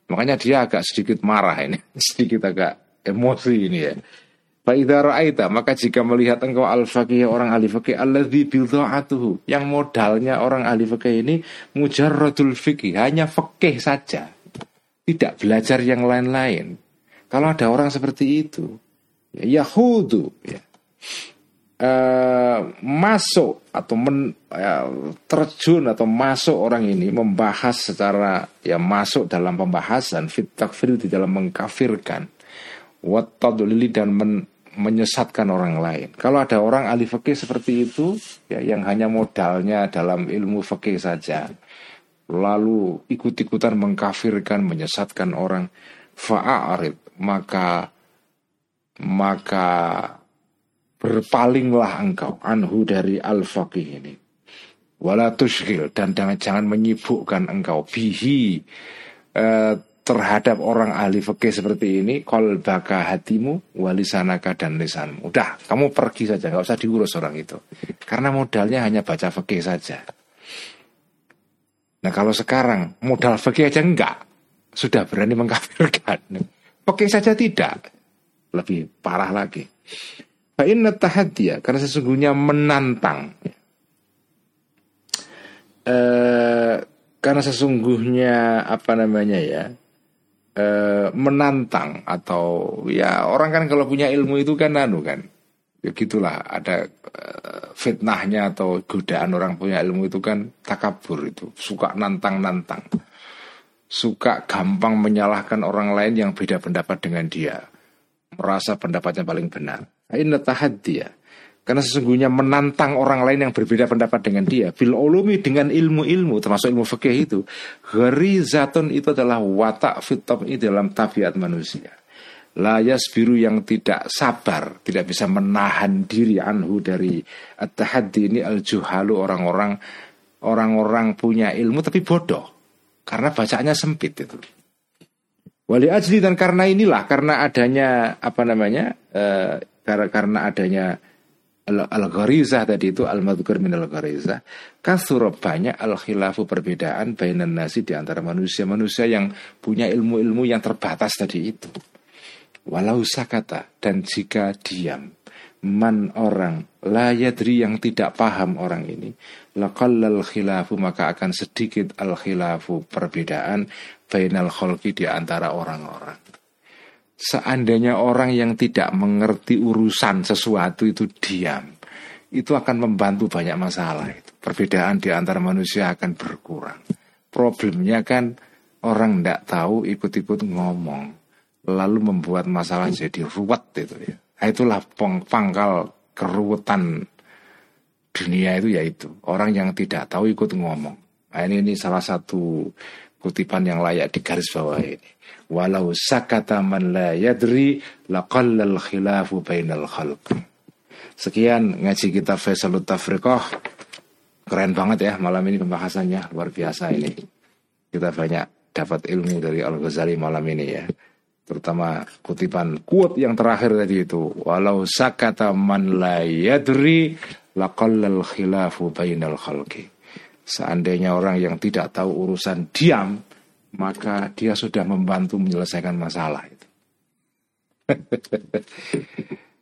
Makanya dia agak sedikit marah ini, (laughs) sedikit agak emosi ini ya. Fa'idha ra'aita, maka jika melihat engkau al-faqih orang ahli fikih alladzi bidha'atuhu, yang modalnya orang ahli fikih ini mujarradul fikih, hanya fikih saja. Tidak belajar yang lain-lain. Kalau ada orang seperti itu, ya Yahudu, ya Uh, masuk atau men, uh, terjun atau masuk orang ini membahas secara ya masuk dalam pembahasan fit takfir di dalam mengkafirkan watadulili dan men, menyesatkan orang lain. Kalau ada orang ahli fikih seperti itu ya yang hanya modalnya dalam ilmu fikih saja lalu ikut-ikutan mengkafirkan menyesatkan orang fa'arid maka maka berpalinglah engkau anhu dari al-faqih ini. Wala tushghil dan jangan jangan menyibukkan engkau bihi eh, terhadap orang ahli fikih seperti ini kol baka hatimu walisanaka dan lisanmu. Udah, kamu pergi saja, nggak usah diurus orang itu. Karena modalnya hanya baca fikih saja. Nah kalau sekarang modal fikih aja enggak, sudah berani mengkafirkan. Fikih saja tidak, lebih parah lagi. Fa'inna tahadiyah karena sesungguhnya menantang. E, karena sesungguhnya apa namanya ya e, menantang atau ya orang kan kalau punya ilmu itu kan anu kan ya gitulah ada e, fitnahnya atau godaan orang punya ilmu itu kan takabur itu suka nantang-nantang suka gampang menyalahkan orang lain yang beda pendapat dengan dia merasa pendapatnya paling benar Inna tahaddiya. Karena sesungguhnya menantang orang lain yang berbeda pendapat dengan dia. Bil ulumi dengan ilmu-ilmu termasuk ilmu fikih itu. Gharizatun itu adalah watak fitab ini dalam tabiat manusia. Layas biru yang tidak sabar, tidak bisa menahan diri anhu dari at-tahaddi ini al-juhalu orang-orang orang-orang punya ilmu tapi bodoh. Karena bacaannya sempit itu. Wali ajli dan karena inilah karena adanya apa namanya uh, karena adanya al-gharizah tadi itu al-madhkur min al-gharizah kasur banyak al-khilafu perbedaan bainan nasi di antara manusia-manusia yang punya ilmu-ilmu yang terbatas tadi itu. Walau sakata dan jika diam man orang layadri yang tidak paham orang ini laqallal khilafu maka akan sedikit al khilafu perbedaan bainal kholki di antara orang-orang seandainya orang yang tidak mengerti urusan sesuatu itu diam itu akan membantu banyak masalah itu perbedaan di antara manusia akan berkurang problemnya kan orang tidak tahu ikut-ikut ngomong lalu membuat masalah jadi ruwet itu ya Nah, itulah pangkal keruwetan dunia itu yaitu orang yang tidak tahu ikut ngomong. Nah, ini, ini salah satu kutipan yang layak di garis bawah ini. Walau sakata man la yadri laqallal khilafu bainal khalq. Sekian ngaji kita Faisalut Tafriqah. Keren banget ya malam ini pembahasannya luar biasa ini. Kita banyak dapat ilmu dari Al Ghazali malam ini ya terutama kutipan kuat yang terakhir tadi itu walau sakata man la yadri laqallal khilafu bainal khalqi seandainya orang yang tidak tahu urusan diam maka dia sudah membantu menyelesaikan masalah itu. (laughs)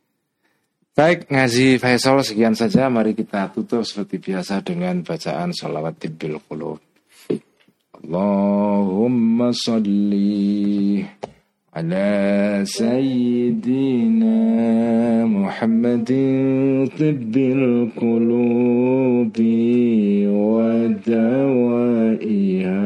Baik, ngaji Faisal sekian saja. Mari kita tutup seperti biasa dengan bacaan sholawat tibbil qulub. Allahumma salli ala sayyidina Muhammadin tibbil qulubi wa dawaiha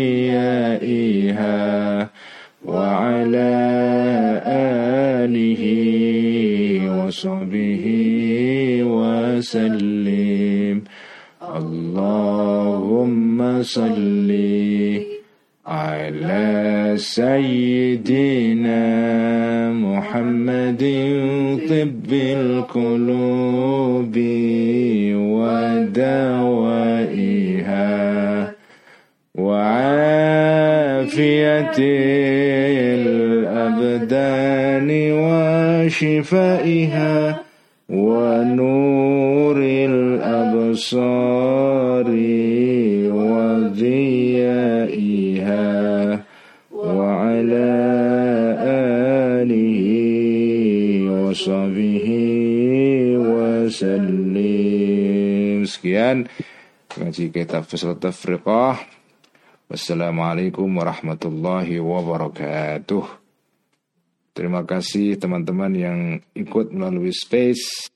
وصحبه وسلم. اللهم صلِّ على سيدنا محمد طب القلوب ودوائها وعافية الأبدان شفائها ونور الأبصار وضيائها وعلى آله وصحبه وسلم sekian ngaji kitab Fisal Tafriqah Wassalamualaikum warahmatullahi wabarakatuh Terima kasih teman-teman yang ikut melalui space